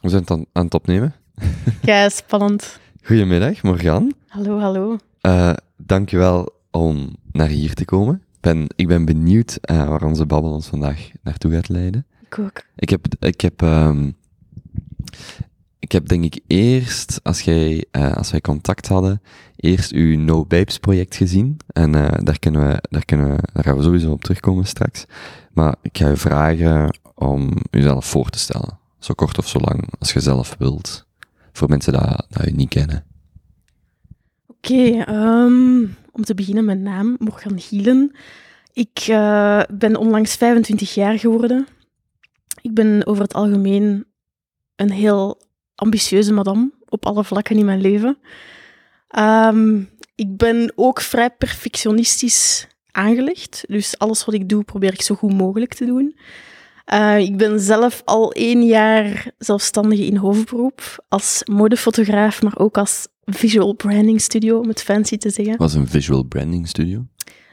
We zijn het aan, aan het opnemen. Ja, spannend. Goedemiddag, Morgan. Hallo, hallo. Uh, dankjewel om naar hier te komen. Ik ben, ik ben benieuwd uh, waar onze babbel ons vandaag naartoe gaat leiden. Ik ook. Ik heb, ik heb, um, ik heb denk ik eerst, als, jij, uh, als wij contact hadden, eerst uw No Babes project gezien. En uh, daar, kunnen we, daar, kunnen we, daar gaan we sowieso op terugkomen straks. Maar ik ga je vragen om uzelf voor te stellen. Zo kort of zo lang als je zelf wilt. Voor mensen dat, dat je niet kennen. Oké, um, om te beginnen mijn naam, Morgan Gielen. Ik uh, ben onlangs 25 jaar geworden. Ik ben over het algemeen een heel ambitieuze madame op alle vlakken in mijn leven. Um, ik ben ook vrij perfectionistisch aangelegd. Dus alles wat ik doe, probeer ik zo goed mogelijk te doen. Uh, ik ben zelf al één jaar zelfstandige in hoofdberoep als modefotograaf, maar ook als visual branding studio, om het fancy te zeggen. Wat is een visual branding studio?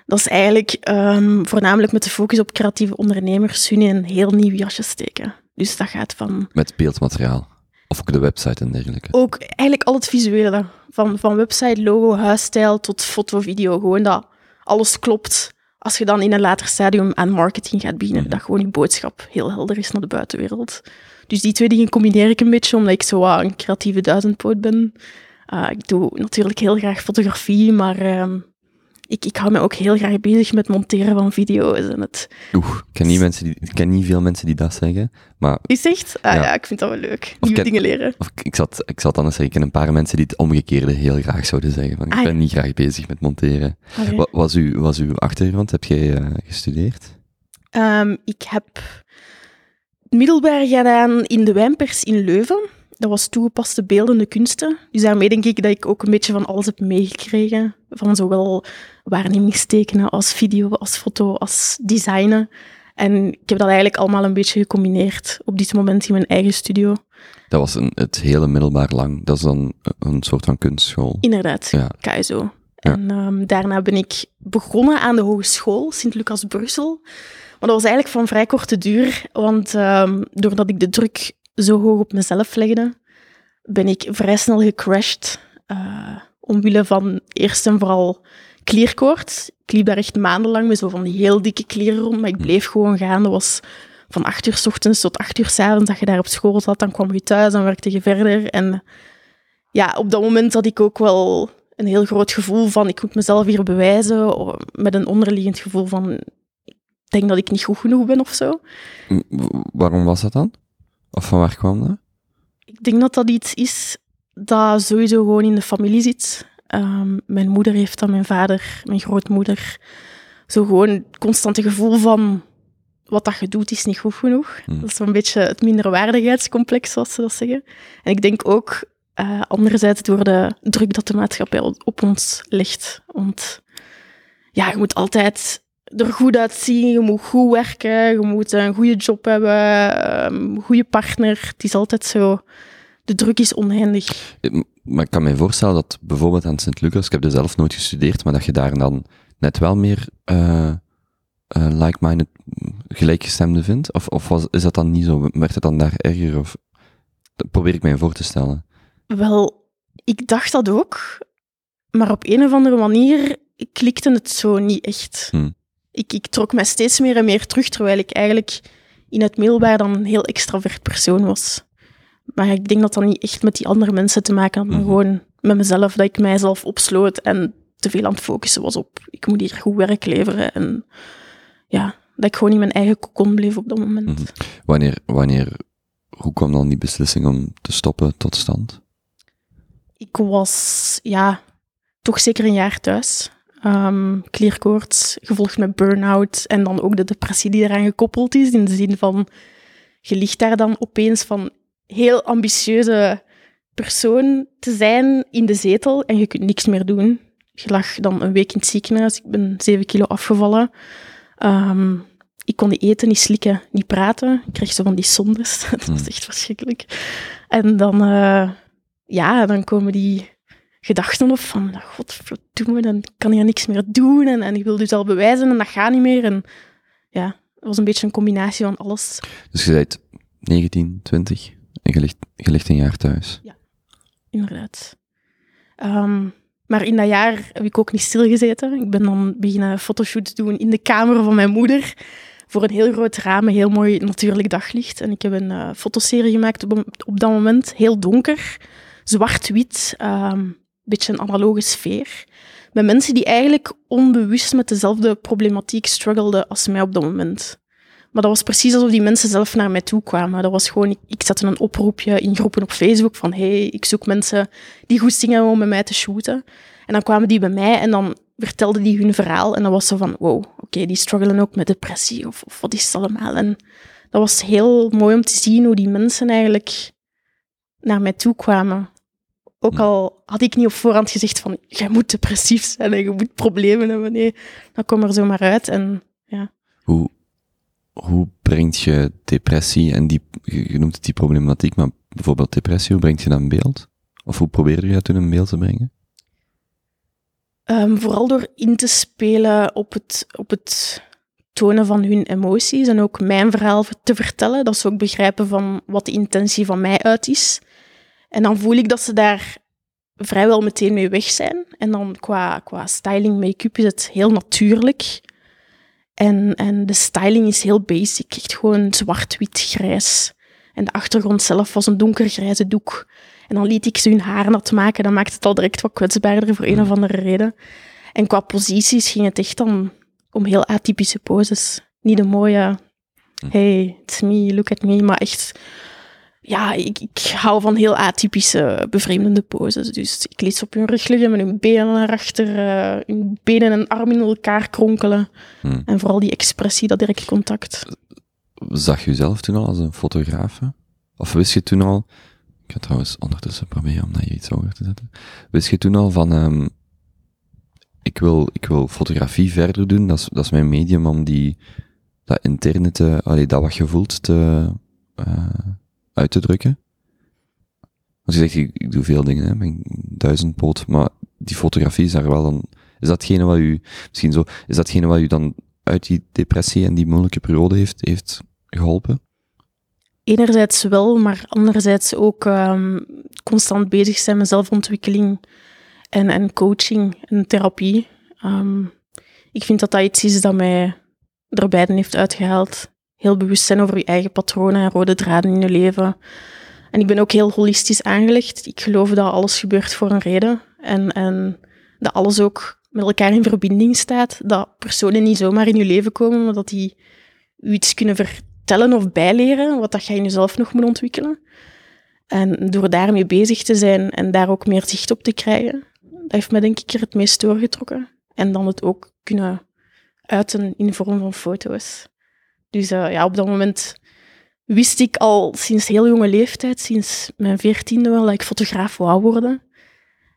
Dat is eigenlijk um, voornamelijk met de focus op creatieve ondernemers hun in een heel nieuw jasje steken. Dus dat gaat van... Met beeldmateriaal? Of ook de website en dergelijke? Ook eigenlijk al het visuele. Van, van website, logo, huisstijl tot foto, video. Gewoon dat alles klopt als je dan in een later stadium aan marketing gaat beginnen, mm. dat gewoon je boodschap heel helder is naar de buitenwereld. Dus die twee dingen combineer ik een beetje, omdat ik zo uh, een creatieve duizendpoot ben. Uh, ik doe natuurlijk heel graag fotografie, maar uh, ik, ik hou me ook heel graag bezig met monteren van video's. En het... Oeh, ik ken, niet mensen die, ik ken niet veel mensen die dat zeggen. Maar, Is echt? Ah, ja. ja ik vind dat wel leuk. Nieuwe dingen leren. Of ik, zat, ik zat anders zeggen, ik ken een paar mensen die het omgekeerde heel graag zouden zeggen. Van, ik ah, ben niet graag bezig met monteren. Okay. Wat was, uw, was uw achtergrond? Heb jij uh, gestudeerd? Um, ik heb middelbaar gedaan in de wijnpers in Leuven. Dat was toegepaste beeldende kunsten. Dus daarmee denk ik dat ik ook een beetje van alles heb meegekregen. Van zowel waarnemingstekenen als video, als foto, als designen. En ik heb dat eigenlijk allemaal een beetje gecombineerd op dit moment in mijn eigen studio. Dat was een, het hele middelbaar lang. Dat is dan een soort van kunstschool. Inderdaad, ja. KSO. Ja. En um, daarna ben ik begonnen aan de hogeschool Sint-Lucas Brussel. Maar dat was eigenlijk van vrij korte duur, want um, doordat ik de druk zo hoog op mezelf legde, ben ik vrij snel gecrashed. Uh, omwille van eerst en vooral klierkoorts. Ik liep daar echt maandenlang met zo van die heel dikke klieren rond, maar ik bleef gewoon gaan. Dat was van acht uur s ochtends tot acht uur s avonds dat je daar op school zat. Dan kwam je thuis, dan werkte je verder. En ja, op dat moment had ik ook wel een heel groot gevoel van ik moet mezelf hier bewijzen, met een onderliggend gevoel van ik denk dat ik niet goed genoeg ben of zo. Waarom was dat dan? Of van waar kwam dat? Ik denk dat dat iets is dat sowieso gewoon in de familie zit. Um, mijn moeder heeft dat, mijn vader, mijn grootmoeder. Zo gewoon het constante gevoel van wat dat je doet is niet goed genoeg. Hmm. Dat is zo'n beetje het minderwaardigheidscomplex, zoals ze dat zeggen. En ik denk ook uh, anderzijds door de druk dat de maatschappij op ons legt. Want ja, je moet altijd er goed uitzien, je moet goed werken, je moet een goede job hebben, een goede partner. Het is altijd zo de druk is oneindig. Maar ik kan me voorstellen dat bijvoorbeeld aan Sint-Lucas, ik heb er zelf nooit gestudeerd, maar dat je daar dan net wel meer uh, uh, like-minded gelijkgestemde vindt? Of, of was, is dat dan niet zo? Werd het dan daar erger? Of, dat probeer ik mij voor te stellen. Wel, ik dacht dat ook, maar op een of andere manier klikte het zo niet echt. Hm. Ik, ik trok mij steeds meer en meer terug, terwijl ik eigenlijk in het middelbaar dan een heel extravert persoon was. Maar ik denk dat dat niet echt met die andere mensen te maken had, maar mhm. gewoon met mezelf, dat ik mijzelf opsloot en te veel aan het focussen was op ik moet hier goed werk leveren. En ja, dat ik gewoon in mijn eigen kokon bleef op dat moment. Mhm. Wanneer, wanneer, hoe kwam dan die beslissing om te stoppen tot stand? Ik was, ja, toch zeker een jaar thuis. Um, klierkoorts, gevolgd met burn-out en dan ook de depressie die eraan gekoppeld is, in de zin van, je ligt daar dan opeens van, heel ambitieuze persoon te zijn in de zetel en je kunt niks meer doen. Je lag dan een week in het ziekenhuis. Ik ben zeven kilo afgevallen. Um, ik kon niet eten, niet slikken, niet praten. Ik kreeg zo van die zondes. Dat was hmm. echt verschrikkelijk. En dan, uh, ja, dan komen die gedachten op van, nou, godverdomme, dan kan je niks meer doen. En, en ik wil dus al bewijzen en dat gaat niet meer. En ja, het was een beetje een combinatie van alles. Dus je zei 19, 20? je ligt, je ligt een jaar thuis. inderdaad. Ehm, maar in dat jaar heb ik ook niet stilgezeten. Ik ben dan beginnen fotoshoots doen in de kamer van mijn moeder. Voor een heel groot raam, een heel mooi natuurlijk daglicht. En ik heb een eh, fotoserie gemaakt op, op dat moment. Heel donker, zwart-wit, ehm beetje een analoge sfeer. Met mensen die eigenlijk onbewust met dezelfde problematiek struggelden als mij op dat moment. Maar dat was precies alsof die mensen zelf naar mij toe kwamen. Dat was gewoon, ik, ik zette een oproepje in groepen op Facebook van hey, ik zoek mensen die goed zingen om met mij te shooten. En dan kwamen die bij mij en dan vertelden die hun verhaal. En dan was zo van, wow, oké, die struggelen ook met depressie of, of wat is het allemaal. En dat was heel mooi om te zien hoe die mensen eigenlijk naar mij toe kwamen. Ook al had ik niet op voorhand gezegd van, jij moet depressief zijn en je moet problemen hebben. Nee, dat kwam er zomaar uit. En Hoe, hoe brengt je depressie en die, je noemt het die problematiek, maar bijvoorbeeld depressie, hoe brengt je dat in beeld? Of hoe probeerde je dat toen in beeld te brengen? Ehm, vooral door in te spelen op het, op het tonen van hun emoties en ook mijn verhaal te vertellen. Dat ze ook begrijpen van wat de intentie van mij uit is. En dan voel ik dat ze daar vrijwel meteen mee weg zijn. En dan qua, qua styling, make-up is het heel natuurlijk. En, en de styling is heel basic, echt gewoon zwart-wit, grijs. En de achtergrond zelf was een donkergrijze doek. En dan liet ik ze hun haar nat maken. Dan maakte het al direct wat kwetsbaarder voor een of andere reden. En qua posities ging het echt dan om heel atypische poses. Niet de mooie, hey, it's me, look at me, maar echt... Ja, ik, ik hou van heel atypische, bevreemdende poses. Dus ik ze op hun rug liggen met hun benen naar achter, eh, hun benen en armen in elkaar kronkelen. Hmm. En vooral die expressie, dat direct contact. Zag je jezelf toen al als een fotograaf? Of wist je toen al, ik ga trouwens ondertussen proberen om dat hier iets hoger te zetten. Wist je toen al van, ehm, ik, wil, ik wil fotografie verder doen, dat is, dat is mijn medium om die, dat interne te, allee, dat wat je voelt te, eh, uit te drukken? Als je zegt, ik, ik doe veel dingen, hè, mijn duizendpoot, maar die fotografie is daar wel dan, is datgene wat u, misschien zo, is datgene wat u dan uit die depressie en die moeilijke periode heeft, heeft geholpen? Enerzijds wel, maar anderzijds ook ehm, constant bezig zijn met zelfontwikkeling en, en coaching en therapie. Ehm, ik vind dat dat iets is dat mij er beiden heeft uitgehaald. Heel bewust zijn over je eigen patronen en rode draden in je leven. En ik ben ook heel holistisch aangelegd. Ik geloof dat alles gebeurt voor een reden. En, en dat alles ook met elkaar in verbinding staat. Dat personen niet zomaar in je leven komen, maar dat die u iets kunnen vertellen of bijleren, wat dat je in jezelf nog moet ontwikkelen. En door daarmee bezig te zijn en daar ook meer zicht op te krijgen, dat heeft me denk ik er het meest doorgetrokken. En dan het ook kunnen uiten in de vorm van foto's. Dus eh, ja, op dat moment wist ik al sinds heel jonge leeftijd, sinds mijn veertiende wel, dat ik fotograaf wou worden.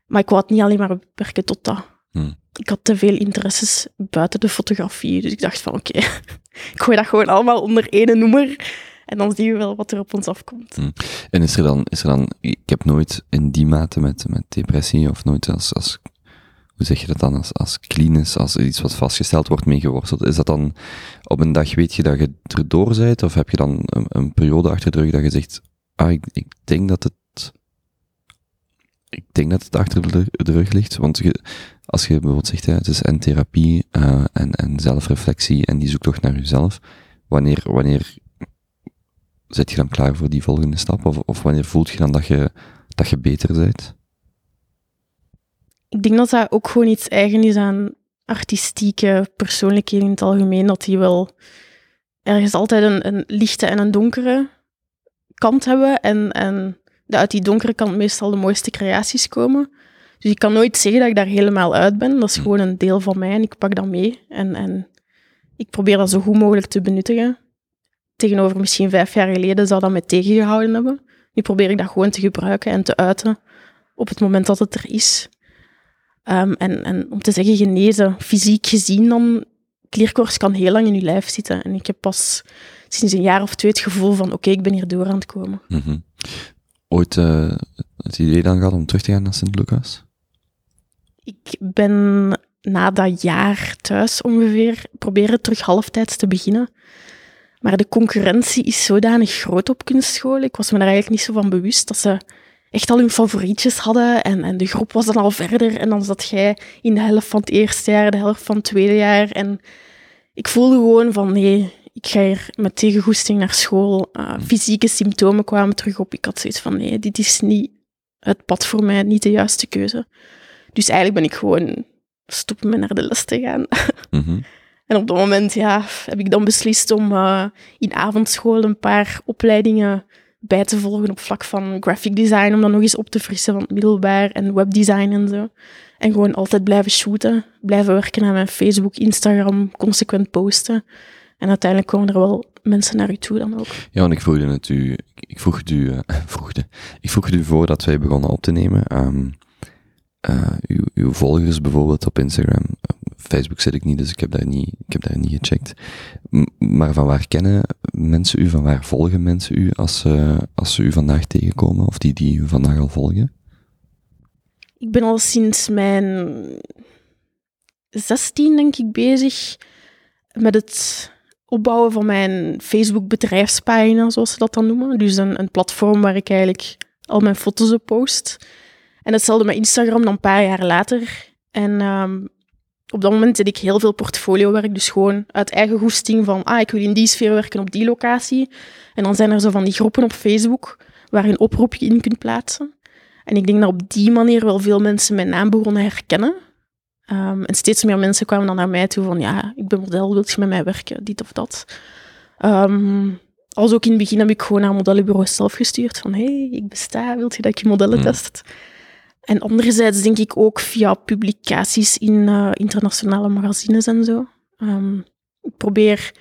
Maar ik wou het niet alleen maar beperken tot dat. Hmm. Ik had te veel interesses buiten de fotografie. Dus ik dacht van oké, ik gooi dat gewoon allemaal onder één noemer. En dan zien we wel wat er op ons afkomt. En is er dan, is er dan, ik heb nooit in die mate met, met depressie of nooit als, als, hoe zeg je dat dan, als, als clean als iets wat vastgesteld wordt meegeworsteld. Is dat dan, op een dag weet je dat je erdoor bent, of heb je dan een, een periode achter de rug dat je zegt, ah, ik, ik denk dat het, ik denk dat het achter de, de rug ligt, want je, als je bijvoorbeeld zegt, hè, het is en therapie, eh, en, en zelfreflectie en die zoektocht naar jezelf, wanneer, wanneer zit je dan klaar voor die volgende stap? Of, of wanneer voelt je dan dat je, dat je beter bent? Ik denk dat dat ook gewoon iets eigen is aan artistieke persoonlijkheden in het algemeen. Dat die wel ergens altijd een, een lichte en een donkere kant hebben. En, en dat uit die donkere kant meestal de mooiste creaties komen. Dus ik kan nooit zeggen dat ik daar helemaal uit ben. Dat is gewoon een deel van mij en ik pak dat mee. En, en ik probeer dat zo goed mogelijk te benuttigen. Tegenover misschien vijf jaar geleden zou dat mij tegengehouden hebben. Nu probeer ik dat gewoon te gebruiken en te uiten op het moment dat het er is. Um, en, en om te zeggen genezen, fysiek gezien dan, klierkoorts kan heel lang in je lijf zitten. En ik heb pas sinds een jaar of twee het gevoel van, oké, okay, ik ben hier door aan het komen. Mm -hmm. Ooit uh, het idee dan gehad om terug te gaan naar Sint-Lucas? Ik ben na dat jaar thuis ongeveer proberen terug halftijds te beginnen. Maar de concurrentie is zodanig groot op kunstscholen. Ik was me daar eigenlijk niet zo van bewust dat ze echt al hun favorietjes hadden. En, en de groep was dan al verder. En dan zat jij in de helft van het eerste jaar, de helft van het tweede jaar. En ik voelde gewoon van nee, ik ga hier met tegengoesting naar school. Uh, fysieke symptomen kwamen terug op. Ik had zoiets van nee, dit is niet het pad voor mij, niet de juiste keuze. Dus eigenlijk ben ik gewoon stoppen met naar de les te gaan. Mhm. En op dat moment ja, heb ik dan beslist om uh, in avondschool een paar opleidingen bij te volgen op vlak van graphic design, om dan nog eens op te frissen van middelbaar en webdesign en zo. En gewoon altijd blijven shooten, blijven werken aan mijn Facebook, Instagram, consequent posten. En uiteindelijk komen er wel mensen naar u toe dan ook. Ja, want ik vroeg het u, ik vroeg het u, vroegde, ik vroeg het u voordat wij begonnen op te nemen. Um, uh, uw, volgers bijvoorbeeld op Instagram, Facebook zit ik niet, dus ik heb daar niet, ik heb daar niet gecheckt. Maar van waar kennen mensen u, van waar volgen mensen u als, uh, als ze u vandaag tegenkomen, of die die u vandaag al volgen? Ik ben al sinds mijn 16, denk ik, bezig met het opbouwen van mijn Facebook bedrijfspagina, zoals ze dat dan noemen. Dus een, een platform waar ik eigenlijk al mijn foto's op post. En hetzelfde met Instagram dan een paar jaar later. En um, op dat moment deed ik heel veel portfoliowerk, dus gewoon uit eigen goesting van, ah, ik wil in die sfeer werken op die locatie. En dan zijn er zo van die groepen op Facebook waar je een oproepje in kunt plaatsen. En ik denk dat op die manier wel veel mensen mijn naam begonnen herkennen. Um, en steeds meer mensen kwamen dan naar mij toe van, ja, ik ben model, wilt je met mij werken, dit of dat. Um, als ook in het begin heb ik gewoon naar modellenbureaus zelf gestuurd van, hey, ik besta, wilt je dat ik je modellen test? En anderzijds denk ik ook via publicaties in uh, internationale magazines en zo. Um, ik probeer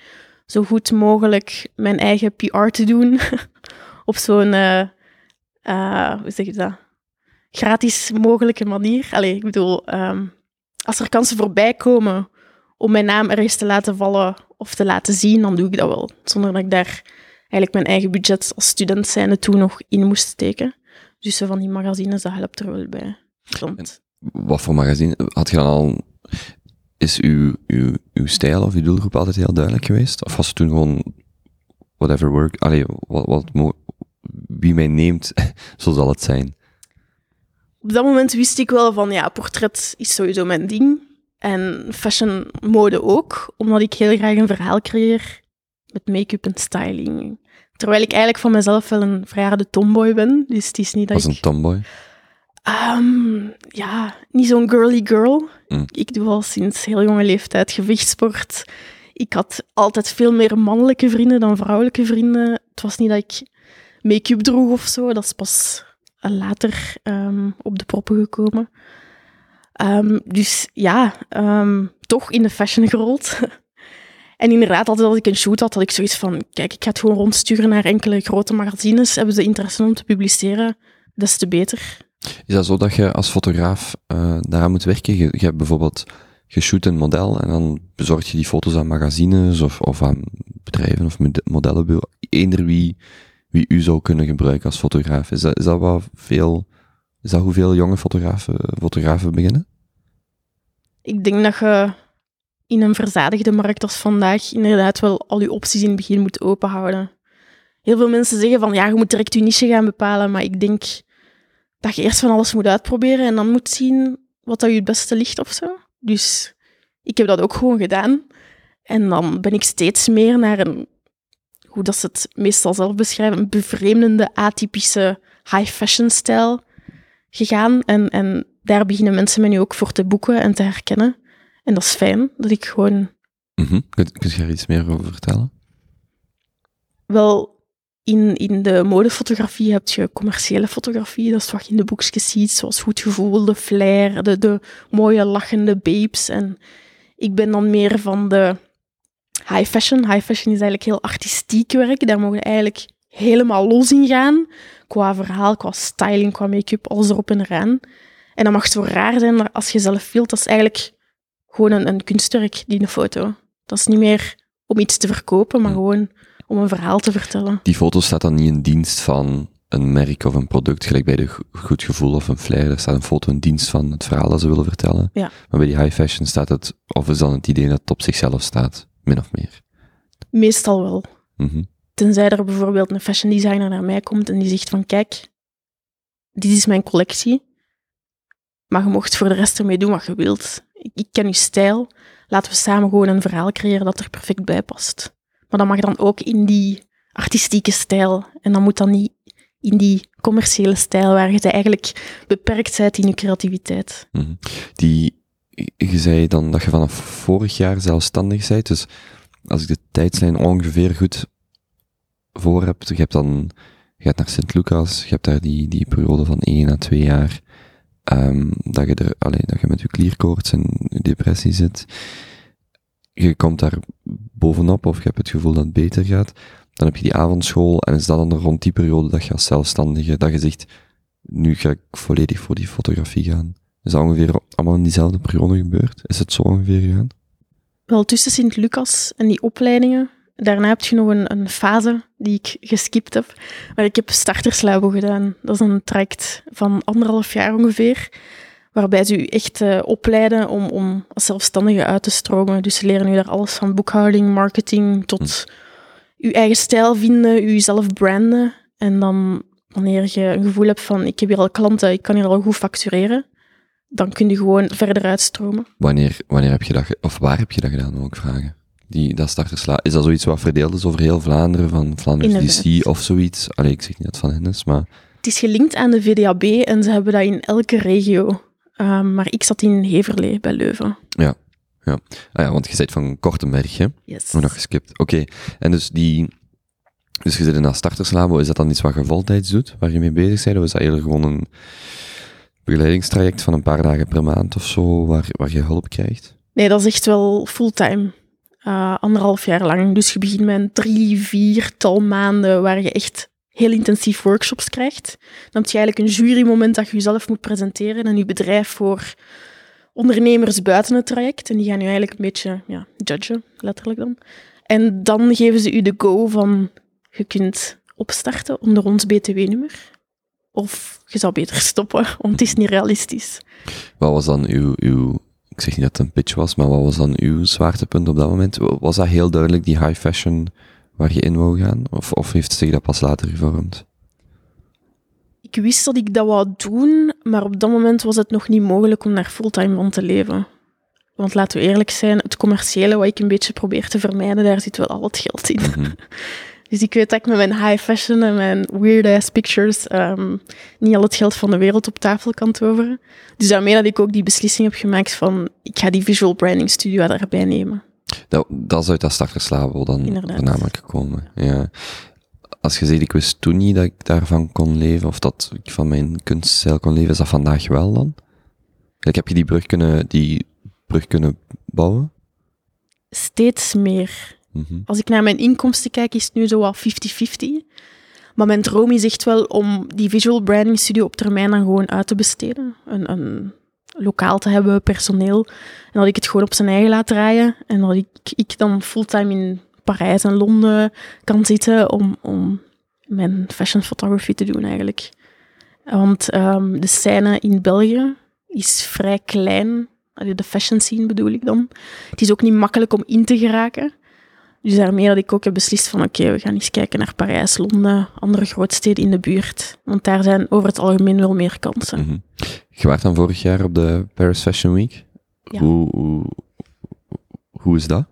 zo goed mogelijk mijn eigen PR te doen op zo'n, uh, uh, hoe zeg je dat, gratis mogelijke manier. Allee, ik bedoel, um, als er kansen voorbij komen om mijn naam ergens te laten vallen of te laten zien, dan doe ik dat wel. Zonder dat ik daar eigenlijk mijn eigen budget als student zijnde toen nog in moest steken. Dus van die magazines, dat helpt er wel bij. Klopt. Wat voor magazine? Had je dan al... Is uw, uw, uw stijl of uw doelgroep altijd heel duidelijk geweest? Of was het toen gewoon whatever work? Allee, wat, wat, wie mij neemt, zo zal het zijn. Op dat moment wist ik wel van, ja, portret is sowieso mijn ding. En fashion mode ook, omdat ik heel graag een verhaal creëer met make-up en styling. Terwijl ik eigenlijk van mezelf wel een verjaarde tomboy ben. Dus het is niet dat Was een tomboy? Um, ja, niet zo'n girly girl. Mm. Ik doe al sinds heel jonge leeftijd gewichtsport. Ik had altijd veel meer mannelijke vrienden dan vrouwelijke vrienden. Het was niet dat ik make-up droeg of zo. Dat is pas later um, op de proppen gekomen. Um, dus ja, toch in de fashion gerold. En inderdaad, altijd als ik een shoot had, had ik zoiets van, kijk, ik ga het gewoon rondsturen naar enkele grote magazines. Hebben ze interesse om te publiceren, des te beter. Is dat zo dat je als fotograaf uh, daaraan moet werken? Je, je hebt bijvoorbeeld geshoot een model en dan bezorg je die foto's aan magazines of, of aan bedrijven of modellenbureau. Eender wie, wie u zou kunnen gebruiken als fotograaf. Is dat, is dat wat veel, is dat hoeveel jonge fotografen, fotografen beginnen? Ik denk dat je in een verzadigde markt als vandaag inderdaad wel al je opties in het begin moet openhouden. Heel veel mensen zeggen van ja, je moet direct je niche gaan bepalen, maar ik denk dat je eerst van alles moet uitproberen en dan moet zien wat dat je het beste ligt of zo. Dus ik heb dat ook gewoon gedaan. En dan ben ik steeds meer naar een, hoe dat ze het meestal zelf beschrijven, een bevreemdende, atypische high fashion stijl gegaan. En, en daar beginnen mensen me nu ook voor te boeken en te herkennen. En dat is fijn, dat ik gewoon... Mm -hmm. kun, kun je er iets meer over vertellen? Wel, in, in de modefotografie heb je commerciële fotografie. Dat is wat je in de boekjes ziet, zoals goed gevoel, de flair, de, de mooie lachende babes. En ik ben dan meer van de high fashion. High fashion is eigenlijk heel artistiek werk. Daar mogen eigenlijk helemaal los in gaan. Qua verhaal, qua styling, qua make-up, alles erop en eraan. En dat mag zo raar zijn, maar als je zelf wilt, dat is eigenlijk gewoon een, een kunstwerk, die een foto. Dat is niet meer om iets te verkopen, maar gewoon om een verhaal te vertellen. Die foto staat dan niet in dienst van een merk of een product, gelijk bij de Goed Gevoel of een Flair. Er staat een foto in dienst van het verhaal dat ze willen vertellen. Ja. Maar bij die high fashion staat het, of is dan het idee dat het op zichzelf staat, min of meer? Meestal wel. Mhm. Tenzij er bijvoorbeeld een fashion designer naar mij komt en die zegt van kijk, dit is mijn collectie, maar je mocht voor de rest ermee doen wat je wilt. Ik, ken je stijl, laten we samen gewoon een verhaal creëren dat er perfect bij past. Maar dat mag dan ook in die artistieke stijl. En dan moet dan niet in die commerciële stijl, waar je eigenlijk beperkt bent in je creativiteit. Mhm. Die, je zei dan dat je vanaf vorig jaar zelfstandig bent, dus als ik de tijdslijn ongeveer goed voor heb, je hebt dan, je gaat naar Sint-Lucas, je hebt daar die, die periode van 1 à 2 jaar, ehm, dat je er, alleen dat je met je klierkoorts en depressie zit. Je komt daar bovenop, of je hebt het gevoel dat het beter gaat. Dan heb je die avondschool, en is dat dan rond die periode dat je als zelfstandige, dat je zegt, nu ga ik volledig voor die fotografie gaan. Is dat ongeveer allemaal in diezelfde periode gebeurd? Is het zo ongeveer gegaan? Wel, tussen Sint-Lucas en die opleidingen, daarna heb je nog een, een fase die ik geskipt heb, waar ik heb starterslabo gedaan. Dat is een traject van anderhalf jaar ongeveer, waarbij ze u echt eh, opleiden om, om als zelfstandige uit te stromen. Dus ze leren u daar alles van boekhouding, marketing, tot uw eigen stijl vinden, uzelf branden. En dan, wanneer je een gevoel hebt van, ik heb hier al klanten, ik kan hier al goed factureren, dan kun je gewoon verder uitstromen. Wanneer, wanneer heb je dat, of waar heb je dat gedaan, wil ik vragen? Die, dat startersla, is dat zoiets wat verdeeld is over heel Vlaanderen, van Vlaanderen Inderdaad. DC of zoiets? Allee, ik zeg niet dat van hen is, maar... Het is gelinkt aan de VDAB en ze hebben dat in elke regio. Um, maar ik zat in Heverlee bij Leuven. Ja, ja. Ah ja, want je bent van Kortenberg, hè? Yes. Nog geskipt. Oké, en dus die... Dus je zit in dat starterslabo, is dat dan iets wat je voltijds doet, waar je mee bezig bent? Of is dat eerder gewoon een begeleidingstraject van een paar dagen per maand of zo, waar, waar je hulp krijgt? Nee, dat is echt wel fulltime. Uh, anderhalf jaar lang. Dus je begint met een drie, viertal maanden waar je echt heel intensief workshops krijgt. Dan heb je eigenlijk een jurymoment dat je jezelf moet presenteren en je bedrijf voor ondernemers buiten het traject. En die gaan je eigenlijk een beetje ja, judgen, letterlijk dan. En dan geven ze u de go van je kunt opstarten onder ons BTW-nummer. Of je zou beter stoppen, want het is niet realistisch. Wat was dan uw, uw, ik zeg niet dat het een pitch was, maar wat was dan uw zwaartepunt op dat moment? Was dat heel duidelijk die high fashion waar je in wou gaan? Of, of heeft zich dat pas later gevormd? Ik wist dat ik dat wou doen, maar op dat moment was het nog niet mogelijk om daar fulltime van te leven. Want laten we eerlijk zijn, het commerciële wat ik een beetje probeer te vermijden, daar zit wel al het geld in. Mhm. Dus ik weet dat ik met mijn high fashion en mijn weird-ass pictures um, niet al het geld van de wereld op tafel kan toveren. Dus daarmee dat ik ook die beslissing heb gemaakt van, ik ga die visual branding studio daarbij nemen. Dat, dat is uit dat starterslabel dan Inderdaad. voornamelijk gekomen. Ja. Als je zegt, ik wist toen niet dat ik daarvan kon leven, of dat ik van mijn kunststijl kon leven, is dat vandaag wel dan? Like, heb je die brug kunnen, die brug kunnen bouwen? Steeds meer. Mhm. Als ik naar mijn inkomsten kijk, is het nu zo wat 50-50. Maar mijn droom is echt wel om die visual branding studio op termijn dan gewoon uit te besteden. Een, een lokaal te hebben, personeel. En dat ik het gewoon op zijn eigen laat draaien. En dat ik, ik dan fulltime in Parijs en Londen kan zitten om, om mijn fashion photography te doen eigenlijk. Want um, de scène in België is vrij klein. De fashion scene bedoel ik dan. Het is ook niet makkelijk om in te geraken. Dus daarmee dat ik ook heb beslist van oké, okay, we gaan eens kijken naar Parijs, Londen, andere grootsteden in de buurt. Want daar zijn over het algemeen wel meer kansen. Mm -hmm. Je was dan vorig jaar op de Paris Fashion Week. Ja. Hoe, hoe, hoe is dat?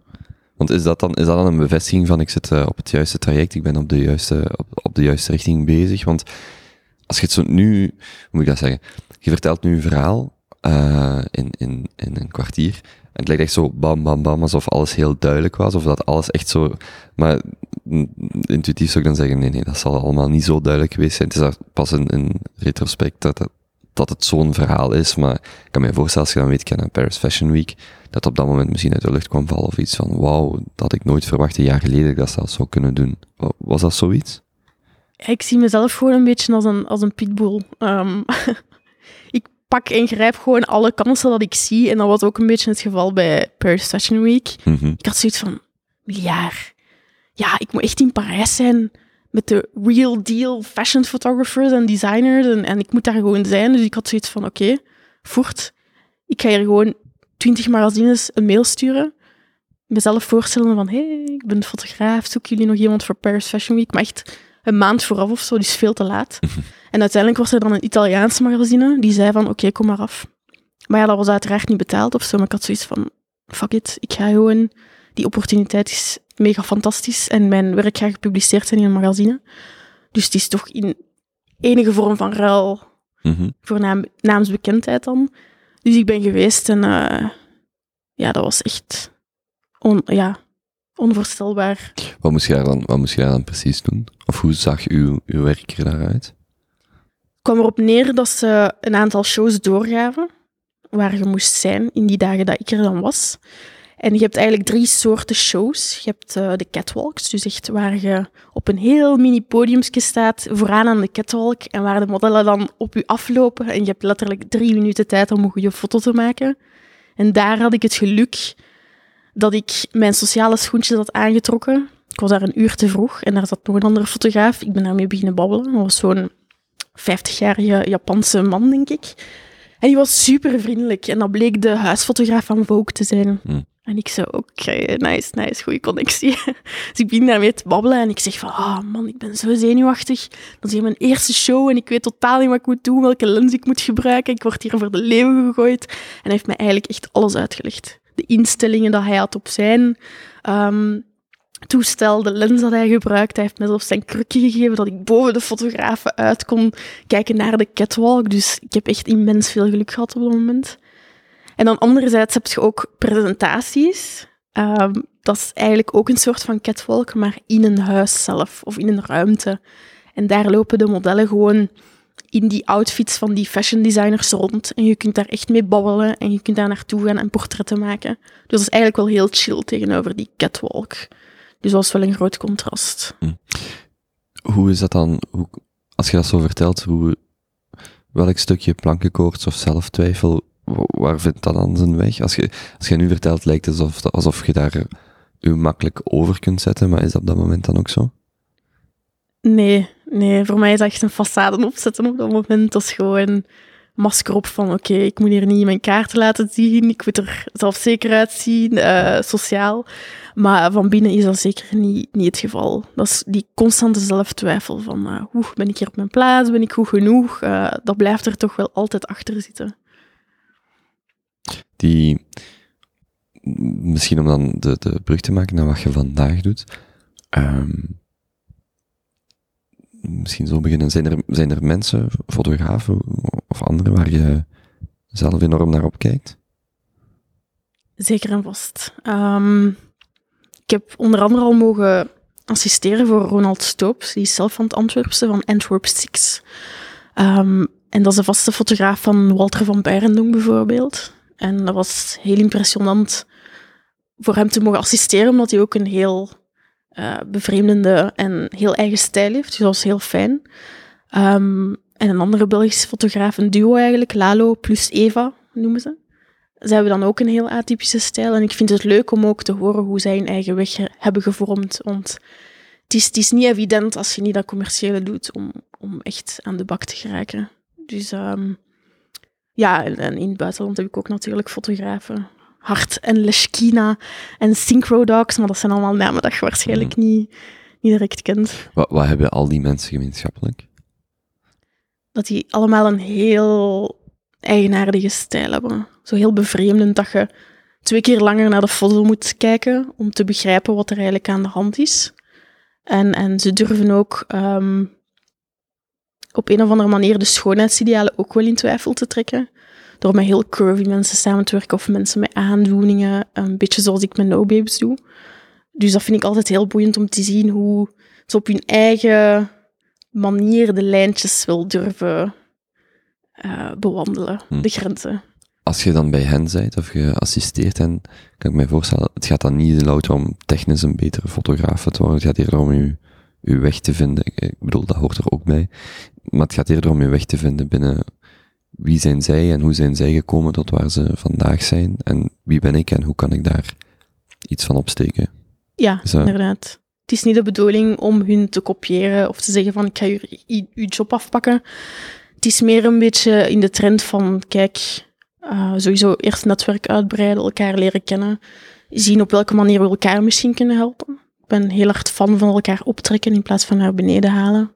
Want is dat dan, is dat dan een bevestiging van ik zit uh, op het juiste traject, ik ben op de juiste, op, op de juiste richting bezig? Want als je het zo nu, hoe moet ik dat zeggen? Je vertelt nu een verhaal uh, in, in, in een kwartier. En het lijkt echt zo bam, bam, bam, alsof alles heel duidelijk was, of dat alles echt zo... Maar intuïtief zou ik dan zeggen, nee, nee, dat zal allemaal niet zo duidelijk geweest zijn. Het is pas in, in retrospect dat, dat, dat het zo'n verhaal is, maar ik kan me voorstellen, als je dan weet, ik een Paris Fashion Week, dat op dat moment misschien uit de lucht kwam vallen of iets van, wauw, dat had ik nooit verwacht een jaar geleden dat ik dat zelf zou kunnen doen. Was dat zoiets? Ik zie mezelf gewoon een beetje als een, als een pitbull. Um, ik pak en grijp gewoon alle kansen dat ik zie. En dat was ook een beetje het geval bij Paris Fashion Week. Mm -hmm. Ik had zoiets van, miljard. Ja, ik moet echt in Parijs zijn met de real deal fashion photographers en designers. En, en ik moet daar gewoon zijn. Dus ik had zoiets van, oké, okay, voort. Ik ga hier gewoon twintig magazines een mail sturen. mezelf voorstellen van, hé, hey, ik ben fotograaf, zoeken jullie nog iemand voor Paris Fashion Week? Maar echt een maand vooraf of zo, dus veel te laat. en uiteindelijk was er dan een Italiaanse magazine, die zei van, oké, kom maar af. Maar ja, dat was uiteraard niet betaald of zo, maar ik had zoiets van, fuck it, ik ga gewoon, die opportuniteit is mega fantastisch en mijn werk gaat gepubliceerd zijn in een magazine. Dus het is toch in enige vorm van ruil Mhm. voor naam, naamsbekendheid dan. Dus ik ben geweest en eh, ja, dat was echt on, ja, onvoorstelbaar. Wat moest daar dan, wat moest daar dan precies doen? Of hoe zag uw, uw werk er daaruit? Kwam erop neer dat ze een aantal shows doorgaven waar je moest zijn in die dagen dat ik er dan was. En je hebt eigenlijk drie soorten shows. Je hebt eh, de catwalks, dus echt waar je op een heel mini podiumsje staat, vooraan aan de catwalk, en waar de modellen dan op je aflopen. En je hebt letterlijk drie minuten tijd om een goede foto te maken. En daar had ik het geluk dat ik mijn sociale schoentjes had aangetrokken. Ik was daar een uur te vroeg en daar zat nog een andere fotograaf. Ik ben daarmee beginnen babbelen. Dat was zo'n 50-jarige Japanse man, denk ik. En die was super vriendelijk. En dat bleek de huisfotograaf van Vogue te zijn. Hmm. En ik zei, oké, nice, nice, goede connectie. dus ik begin daarmee te babbelen en ik zeg van, ah man, ik ben zo zenuwachtig. Dat is hier mijn eerste show en ik weet totaal niet wat ik moet doen, welke lens ik moet gebruiken. Ik word hier voor de leeuwen gegooid. En hij heeft mij eigenlijk echt alles uitgelegd. De instellingen dat hij had op zijn ehm, toestel, de lens dat hij gebruikt. Hij heeft mij zelfs zijn krukje gegeven dat ik boven de fotografen uit kon kijken naar de catwalk. Dus ik heb echt immens veel geluk gehad op dat moment. En dan anderzijds heb je ook presentaties. Ehm, dat is eigenlijk ook een soort van catwalk, maar in een huis zelf of in een ruimte. En daar lopen de modellen gewoon in die outfits van die fashion designers rond. En je kunt daar echt mee babbelen en je kunt daar naartoe gaan en portretten maken. Dus dat is eigenlijk wel heel chill tegenover die catwalk. Dus dat was wel een groot contrast. Hoe is dat dan, hoe, als je dat zo vertelt, hoe, welk stukje plankenkoorts of zelftwijfel, wa- waar vindt dat dan zijn weg? Als je, als je nu vertelt, lijkt het alsof, alsof je daar u makkelijk over kunt zetten, maar is dat op dat moment dan ook zo? Nee, nee, voor mij is dat echt een façade opzetten op dat moment. Dat is gewoon masker op van oké, ik moet hier niet mijn kaarten laten zien, ik moet er zelfzeker uitzien, eh, sociaal. Maar van binnen is dat zeker niet, niet het geval. Dat is die constante zelftwijfel van eh, hoe ben ik hier op mijn plaats, ben ik goed genoeg? Eh, dat blijft er toch wel altijd achter zitten. Die, misschien om dan de, de brug te maken naar wat je vandaag doet, ehm, misschien zo beginnen, zijn er, zijn er mensen, fotografen of anderen waar je zelf enorm naar opkijkt? Zeker en vast. Ehm, ik heb onder andere al mogen assisteren voor Ronald Stoops. Die is zelf van het Antwerpse, van Antwerp Six. Ehm, en dat is de vaste fotograaf van Walter van Beirendonk bijvoorbeeld. En dat was heel impressionant voor hem te mogen assisteren, omdat hij ook een heel eh, bevreemdende en heel eigen stijl heeft. Dus dat was heel fijn. Ehm, en een andere Belgische fotograaf, een duo eigenlijk, Lalo plus Eva noemen ze. Zij hebben dan ook een heel atypische stijl. En ik vind het leuk om ook te horen hoe zij hun eigen weg he- hebben gevormd. Want het is, het is niet evident als je niet dat commerciële doet om, om echt aan de bak te geraken. Dus ehm, ja, en, en in het buitenland heb ik ook natuurlijk fotografen. Hart en Leshkina en Synchro Dogs, maar dat zijn allemaal namen dat je waarschijnlijk niet, niet direct kent. Wat, wat hebben al die mensen gemeenschappelijk? dat die allemaal een heel eigenaardige stijl hebben. Zo heel bevreemdend dat je twee keer langer naar de foto moet kijken om te begrijpen wat er eigenlijk aan de hand is. En, en ze durven ook ehm, op een of andere manier de schoonheidsidealen ook wel in twijfel te trekken. Door met heel curvy mensen samen te werken of mensen met aandoeningen, een beetje zoals ik met No Babes doe. Dus dat vind ik altijd heel boeiend om te zien hoe ze op hun eigen manier de lijntjes wil durven eh, bewandelen, Hm. de grenzen. Als je dan bij hen bent of je assisteert hen, kan ik mij voorstellen, het gaat dan niet louter om technisch een betere fotograaf te worden. Het gaat eerder om je, je weg te vinden. Ik bedoel, dat hoort er ook bij. Maar het gaat eerder om je weg te vinden binnen wie zijn zij en hoe zijn zij gekomen tot waar ze vandaag zijn. En wie ben ik en hoe kan ik daar iets van opsteken. Ja, inderdaad. Het is niet de bedoeling om hun te kopiëren of te zeggen van ik ga je, je, je job afpakken. Het is meer een beetje in de trend van kijk, eh, sowieso eerst netwerk uitbreiden, elkaar leren kennen. zien op welke manier we elkaar misschien kunnen helpen. Ik ben heel hard fan van elkaar optrekken in plaats van naar beneden halen.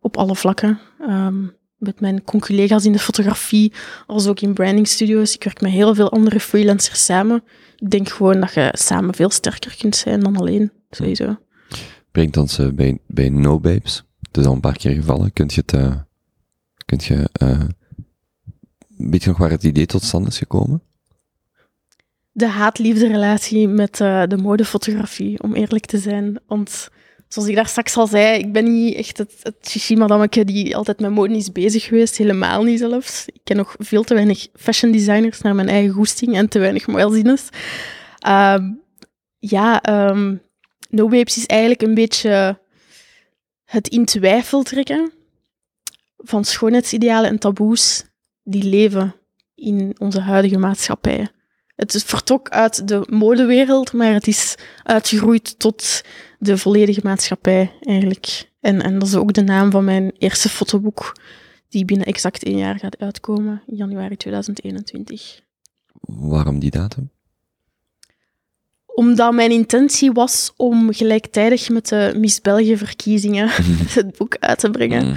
Op alle vlakken. Ehm, met mijn collega's in de fotografie, als ook in branding studios. Ik werk met heel veel andere freelancers samen. Ik denk gewoon dat je samen veel sterker kunt zijn dan alleen, sowieso. Brengt ons eh, bij, bij No Babes. Het is al een paar keer gevallen. Kunt je het, eh, kunt je, weet je nog waar het idee tot stand is gekomen? De haat-liefde relatie met de modefotografie, om eerlijk te zijn. Want zoals ik daar straks al zei, ik ben niet echt het, het chichi-madammeke die altijd met mode is bezig geweest. Helemaal niet zelfs. Ik ken nog veel te weinig fashion designers naar mijn eigen goesting en te weinig modelzieners. Ehm ja, ehm No Babes is eigenlijk een beetje het in twijfel trekken van schoonheidsidealen en taboes die leven in onze huidige maatschappij. Het vertrok uit de modewereld, maar het is uitgegroeid tot de volledige maatschappij eigenlijk. En, en dat is ook de naam van mijn eerste fotoboek, die binnen exact één jaar gaat uitkomen, in januari 2021. Waarom die datum? Omdat mijn intentie was om gelijktijdig met de Miss België verkiezingen het boek uit te brengen. Mm.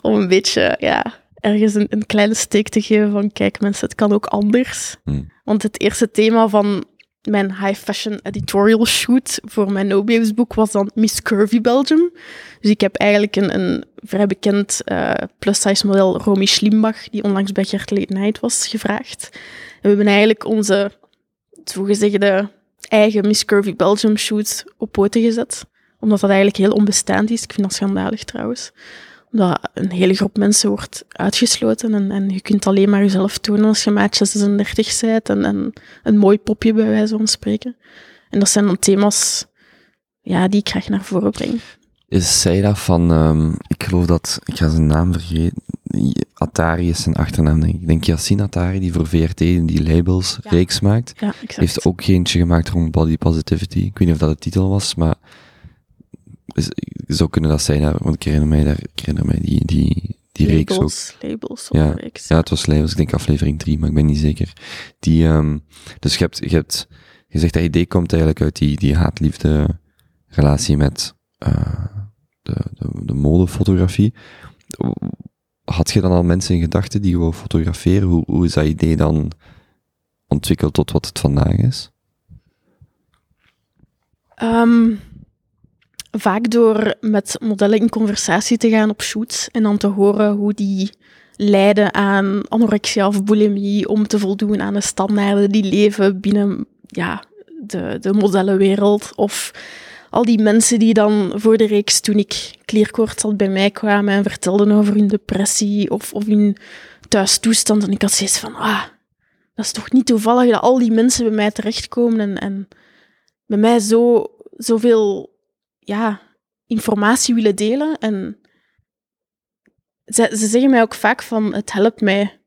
Om een beetje, ja, ergens een, een kleine steek te geven van, kijk mensen, het kan ook anders. Mm. Want het eerste thema van mijn high fashion editorial shoot voor mijn No Babes boek was dan Miss Curvy Belgium. Dus ik heb eigenlijk een, een vrij bekend eh, plus-size model, Romy Schlimbach, die onlangs bij Gert Late was, gevraagd. En we hebben eigenlijk onze zogezegde eigen Miss Curvy Belgium shoot op poten gezet. Omdat dat eigenlijk heel onbestaand is. Ik vind dat schandalig trouwens. Omdat een hele groep mensen wordt uitgesloten en, en je kunt alleen maar jezelf tonen als je maatje 36 bent en, en een mooi popje bij wijze van spreken. En dat zijn dan thema's ja, die ik graag naar voren breng. Is zij dat van, ehm, ik geloof dat, ik ga zijn naam vergeten, Atari is zijn achternaam denk ik. Ik denk Yassine Atari, die voor VRT die labels Ja. reeks maakt. Ja, heeft ook eentje gemaakt rond body positivity. Ik weet niet of dat de titel was, maar is, zou kunnen dat zijn, hè, want ik herinner mij, daar, ik herinner mij die, die, die reeks ook. labels, Ja. reeks. Ja, het was labels, ik denk aflevering 3, maar ik ben niet zeker. Die, ehm, dus je hebt, je hebt, je zegt dat idee komt eigenlijk uit die, die haat-liefde relatie met eh, de, de, de modefotografie. Had je dan al mensen in gedachten die wou fotograferen? Hoe, hoe is dat idee dan ontwikkeld tot wat het vandaag is? Ehm, vaak door met modellen in conversatie te gaan op shoots en dan te horen hoe die lijden aan anorexia of bulimie om te voldoen aan de standaarden die leven binnen ja, de, de modellenwereld. Of al die mensen die dan voor de reeks, toen ik klierkoorts had, bij mij kwamen en vertelden over hun depressie of, of hun thuistoestand. En ik had zoiets van, ah, dat is toch niet toevallig dat al die mensen bij mij terechtkomen en, en bij mij zo, zoveel ja, informatie willen delen. En ze, ze zeggen mij ook vaak van, het helpt mij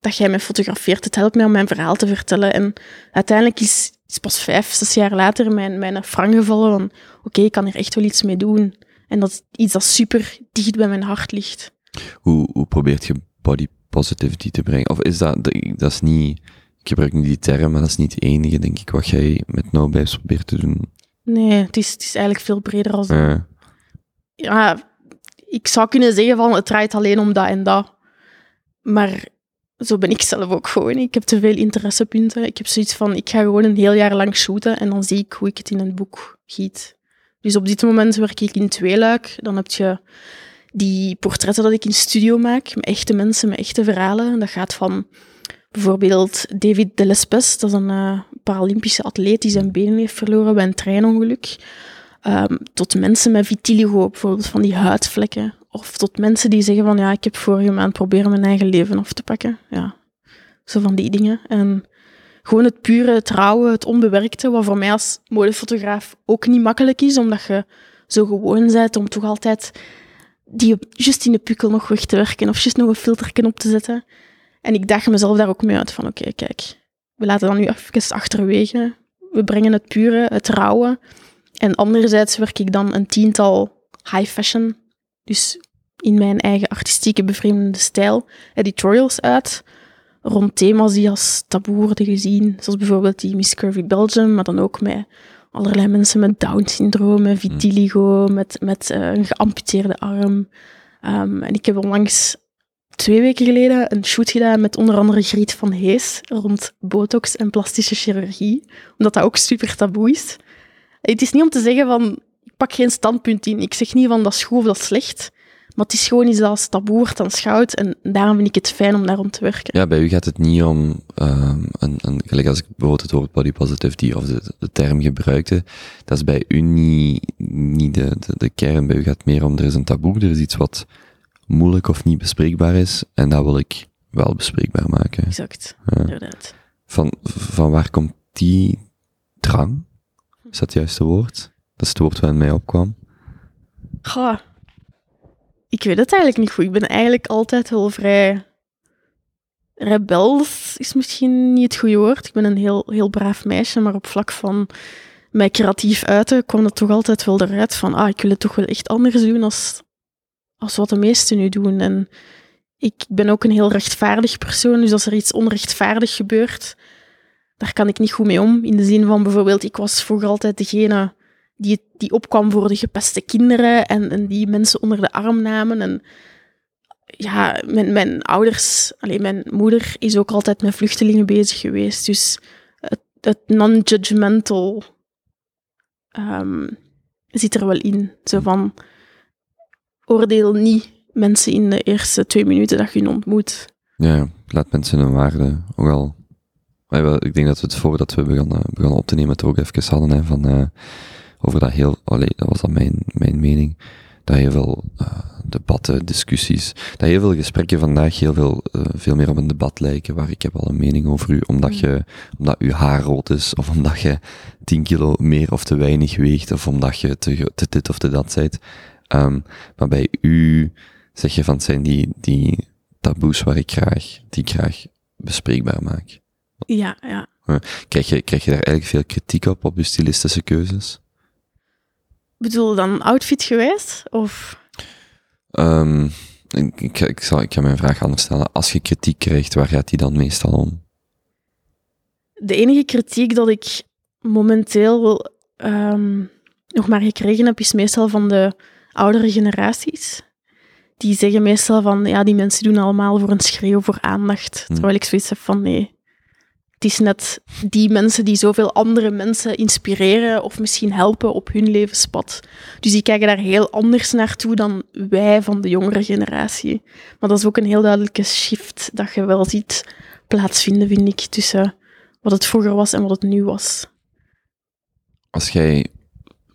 dat jij mij fotografeert. Het helpt mij om mijn verhaal te vertellen. En uiteindelijk is, pas vijf, zes jaar later mijn, mijn frang gevallen van, oké, ik kan hier echt wel iets mee doen. En dat is iets dat super dicht bij mijn hart ligt. Hoe, hoe probeert je body positivity te brengen? Of is dat, dat is niet, ik gebruik nu die term, maar dat is niet het enige, denk ik, wat jij met No probeert te doen. Nee, het is, het is eigenlijk veel breder als ja, ik zou kunnen zeggen van het draait alleen om dat en dat. Maar zo ben ik zelf ook gewoon. Ik heb te veel interessepunten. Ik heb zoiets van, ik ga gewoon een heel jaar lang shooten en dan zie ik hoe ik het in een boek giet. Dus op dit moment werk ik in tweeluik. Dan heb je die portretten dat ik in studio maak, met echte mensen, met echte verhalen. Dat gaat van bijvoorbeeld David Delespes, dat is een eh, Paralympische atleet die zijn benen heeft verloren bij een treinongeluk. Ehm, tot mensen met vitiligo, bijvoorbeeld van die huidvlekken. Of tot mensen die zeggen van ja, ik heb vorige maand proberen mijn eigen leven af te pakken. Ja, zo van die dingen. En gewoon het pure, het rauwe, het onbewerkte, wat voor mij als modefotograaf ook niet makkelijk is, omdat je zo gewoon bent om toch altijd die juist in de pukkel nog weg te werken of juist nog een filterken op te zetten. En ik dacht mezelf daar ook mee uit van oké, kijk, we laten dat nu even achterwege. We brengen het pure, het rauwe. En anderzijds werk ik dan een tiental high fashion, dus in mijn eigen artistieke bevreemdende stijl, editorials uit, rond thema's die als taboe worden gezien. Zoals bijvoorbeeld die Miss Curvy Belgium, maar dan ook met allerlei mensen met Down-syndroom, met vitiligo, met, met eh, een geamputeerde arm. Ehm, en ik heb onlangs twee weken geleden een shoot gedaan met onder andere Griet van Hees rond botox en plastische chirurgie, omdat dat ook super taboe is. Het is niet om te zeggen van, ik pak geen standpunt in. Ik zeg niet van dat is goed of dat is slecht. Maar het is gewoon iets dat als taboe wordt aanschouwd en daarom vind ik het fijn om daar rond te werken. Ja, bij u gaat het niet om, um, een, een, gelijk als ik bijvoorbeeld het woord body positivity of de, de term gebruikte, dat is bij u niet, niet de, de, de kern. Bij u gaat het meer om, er is een taboe, er is iets wat moeilijk of niet bespreekbaar is en dat wil ik wel bespreekbaar maken. Exact, ja. inderdaad. Van, van waar komt die drang? Is dat het juiste woord? Dat is het woord waar mij opkwam. Goh, ik weet het eigenlijk niet goed. Ik ben eigenlijk altijd wel vrij rebels, is misschien niet het goede woord. Ik ben een heel, heel braaf meisje, maar op vlak van mij creatief uiten kwam het toch altijd wel eruit van, ah, ik wil het toch wel echt anders doen als, als wat de meesten nu doen. En ik ben ook een heel rechtvaardig persoon, dus als er iets onrechtvaardig gebeurt, daar kan ik niet goed mee om. In de zin van bijvoorbeeld, ik was vroeger altijd degene die, die opkwam voor de gepeste kinderen en, en die mensen onder de arm namen. En ja, mijn, mijn ouders, alleen mijn moeder is ook altijd met vluchtelingen bezig geweest. Dus het, non-judgmental um, zit er wel in. Zo van, oordeel niet mensen in de eerste twee minuten dat je hun ontmoet. Ja, laat mensen hun waarde ook al... Ik denk dat we het voordat we begonnen, begonnen op te nemen het ook even hadden, hè, van... Uh, over dat heel, allee, dat was dan mijn, mijn mening, dat heel veel uh, debatten, discussies, dat heel veel gesprekken vandaag heel veel, uh, veel meer op een debat lijken, waar ik heb al een mening over u, omdat mm. je, omdat uw haar rood is, of omdat je 10 kilo meer of te weinig weegt, of omdat je te, te dit of te dat zijt. Um, maar bij u zeg je van het zijn die, die taboes waar ik graag, die ik graag bespreekbaar maak. Ja, ja. Krijg je, krijg je daar eigenlijk veel kritiek op, op je stilistische keuzes? bedoel dan outfit geweest? Of? Um, ik, ik, ik, zal, ik ga mijn vraag anders stellen. Als je kritiek krijgt, waar gaat die dan meestal om? De enige kritiek dat ik momenteel um, nog maar gekregen heb, is meestal van de oudere generaties. Die zeggen meestal van, ja, die mensen doen allemaal voor een schreeuw, voor aandacht. Hm. Terwijl ik zoiets heb van, nee, het is net die mensen die zoveel andere mensen inspireren of misschien helpen op hun levenspad. Dus die kijken daar heel anders naartoe dan wij van de jongere generatie. Maar dat is ook een heel duidelijke shift dat je wel ziet plaatsvinden, vind ik, tussen wat het vroeger was en wat het nu was. Als jij,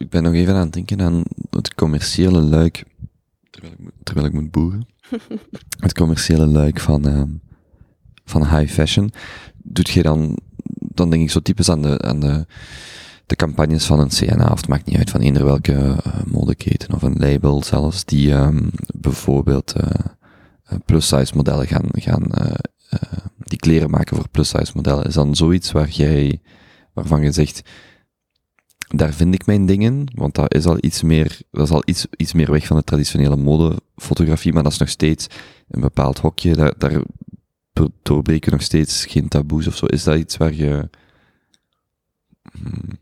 ik ben nog even aan het denken aan het commerciële luik, terwijl ik, terwijl ik moet boeren. het commerciële luik van, uh, van high fashion doet je dan, dan denk ik zo typisch aan de, aan de, de campagnes van een CNA, of het maakt niet uit van eender welke uh, modeketen of een label zelfs, die um, bijvoorbeeld uh, plus-size modellen gaan, gaan die kleren maken voor plus-size modellen. Is dan zoiets waar jij, waarvan je zegt, daar vind ik mijn dingen, want dat is al iets meer, dat is al iets, iets meer weg van de traditionele modefotografie, maar dat is nog steeds een bepaald hokje, daar, doorbreken nog steeds geen taboes of zo? Is dat iets waar je... Hmm.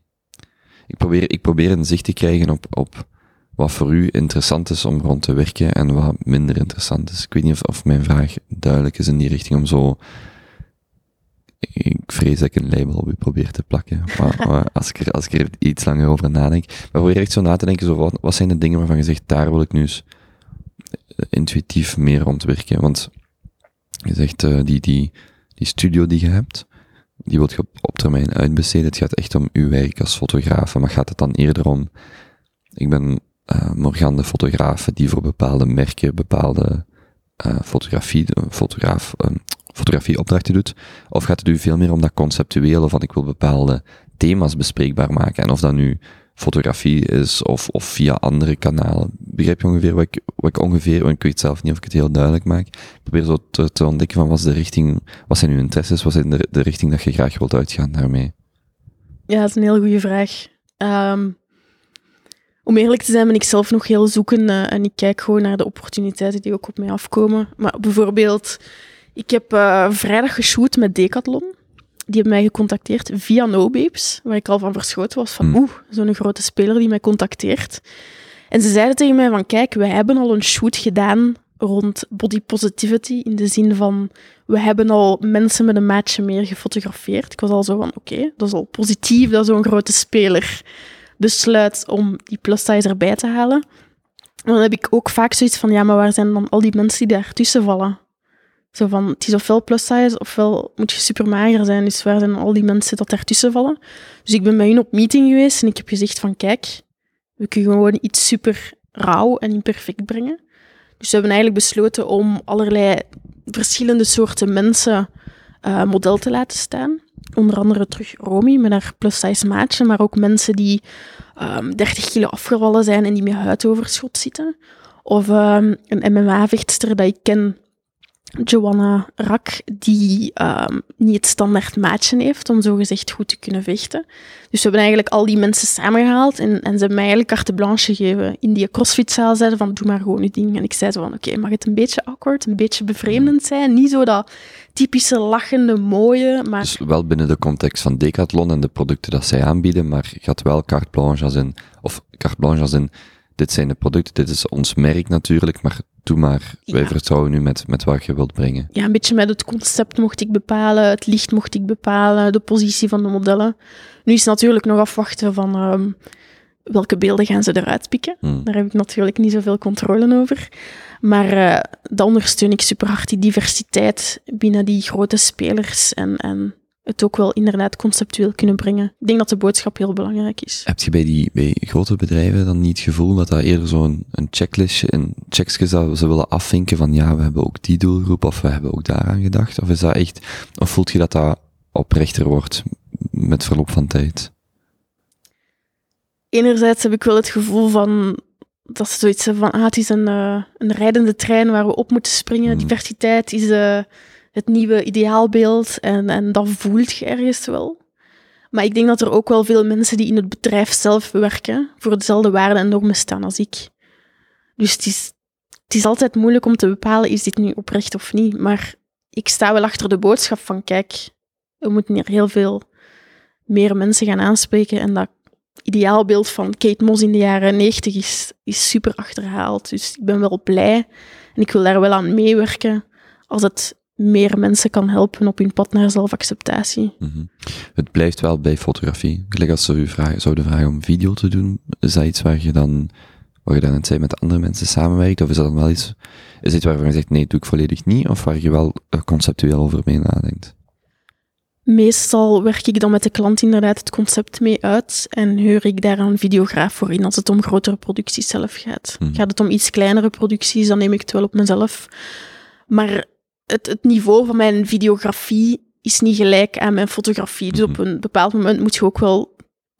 Ik, probeer, ik probeer een zicht te krijgen op, op wat voor u interessant is om rond te werken en wat minder interessant is. Ik weet niet of, of mijn vraag duidelijk is in die richting om zo... Ik vrees dat ik een label op u probeer te plakken. Maar, als, ik er, als ik er iets langer over nadenk. Maar probeer echt zo na te denken, zo, wat, wat zijn de dingen waarvan je zegt, daar wil ik nu eens intuïtief meer rond werken. Want je zegt, uh, die, die, die studio die je hebt, die wilt je op, termijn uitbesteden. Het gaat echt om uw werk als fotograaf. Maar gaat het dan eerder om, ik ben uh, Morgan de fotograaf die voor bepaalde merken bepaalde uh, fotografie, fotograaf, fotografieopdrachten doet? Of gaat het u veel meer om dat conceptuele van ik wil bepaalde thema's bespreekbaar maken? En of dat nu fotografie is of, of via andere kanalen. Begrijp je ongeveer wat ik, wat ik ongeveer, want ik weet zelf niet of ik het heel duidelijk maak. Ik probeer zo te, ontdekken van wat is de richting, wat zijn uw interesses, wat is de, de richting dat je graag wilt uitgaan daarmee? Ja, dat is een heel goede vraag. Um, om eerlijk te zijn ben ik zelf nog heel zoekende en ik kijk gewoon naar de opportuniteiten die ook op mij afkomen. Maar bijvoorbeeld, Ik heb uh, vrijdag geshoot met Decathlon. Die hebben mij gecontacteerd via NoBabes, waar ik al van verschoten was van Hmm. oeh, zo'n grote speler die mij contacteert. En ze zeiden tegen mij van kijk, wij hebben al een shoot gedaan rond body positivity, in de zin van we hebben al mensen met een maatje meer gefotografeerd. Ik was al zo van oké, dat is al positief dat zo'n grote speler besluit om die plus size erbij te halen. En dan heb ik ook vaak zoiets van ja, maar waar zijn dan al die mensen die daartussen vallen? Zo van, het is ofwel plus size, ofwel moet je super mager zijn. Dus waar zijn al die mensen dat daartussen vallen? Dus ik ben bij hun op meeting geweest en ik heb gezegd van, kijk, we kunnen gewoon iets super rauw en imperfect brengen. Dus we hebben eigenlijk besloten om allerlei verschillende soorten mensen uh, model te laten staan. Onder andere terug Romy met haar plus size maatje, maar ook mensen die um, 30 kilo afgevallen zijn en die met huidoverschot zitten. Of um, een MMA-vechtster dat ik ken, Joanna Rak, die um, niet het standaard maatje heeft om zogezegd goed te kunnen vechten. Dus we hebben eigenlijk al die mensen samengehaald en, en ze hebben mij eigenlijk carte blanche gegeven. In die crossfitzaal zeiden van, doe maar gewoon je ding. En ik zei zo van, oké, okay, mag het een beetje awkward, een beetje bevreemdend zijn? Niet zo dat typische lachende, mooie, maar... Dus wel binnen de context van Decathlon en de producten dat zij aanbieden, maar had wel carte blanche als in, of carte blanche als in, dit zijn de producten, dit is ons merk natuurlijk, maar doe maar, ja. wij vertrouwen nu met, met wat je wilt brengen. Ja, een beetje met het concept mocht ik bepalen, het licht mocht ik bepalen, de positie van de modellen. Nu is natuurlijk nog afwachten van um, welke beelden gaan ze eruit pikken. Hmm. Daar heb ik natuurlijk niet zoveel controle over. Maar uh, dat ondersteun ik super hard, die diversiteit binnen die grote spelers en, en het ook wel inderdaad conceptueel kunnen brengen. Ik denk dat de boodschap heel belangrijk is. Heb je bij die bij grote bedrijven dan niet het gevoel dat dat eerder zo'n een checklistje, een checksje zou ze willen afvinken van ja, we hebben ook die doelgroep of we hebben ook daaraan gedacht? Of is dat echt, of voelt je dat dat oprechter wordt met verloop van tijd? Enerzijds heb ik wel het gevoel van dat ze zoiets hebben van ah, het is een, uh, een rijdende trein waar we op moeten springen. Hmm. Diversiteit is uh, het nieuwe ideaalbeeld en, en dat voelt je ergens wel. Maar ik denk dat er ook wel veel mensen die in het bedrijf zelf werken voor dezelfde waarden en normen staan als ik. Dus het is, het is altijd moeilijk om te bepalen, is dit nu oprecht of niet? Maar ik sta wel achter de boodschap van, kijk, we moeten hier heel veel meer mensen gaan aanspreken en dat ideaalbeeld van Kate Moss in de jaren 90 is, is super achterhaald. Dus ik ben wel blij en ik wil daar wel aan meewerken als het meer mensen kan helpen op hun pad naar zelfacceptatie. Mm -hmm. Het blijft wel bij fotografie. Gelijk als ze u vragen, zouden vragen om video te doen, is dat iets waar je dan, waar je dan net zei, met andere mensen samenwerkt? Of is dat dan wel iets, is dit waarvan je zegt, nee, doe ik volledig niet? Of waar je wel conceptueel over mee nadenkt? Meestal werk ik dan met de klant inderdaad het concept mee uit en huur ik daar een videograaf voor in als het om grotere producties zelf gaat. Mhm. Gaat het om iets kleinere producties, dan neem ik het wel op mezelf. Maar het, het niveau van mijn videografie is niet gelijk aan mijn fotografie. Dus op een bepaald moment moet je ook wel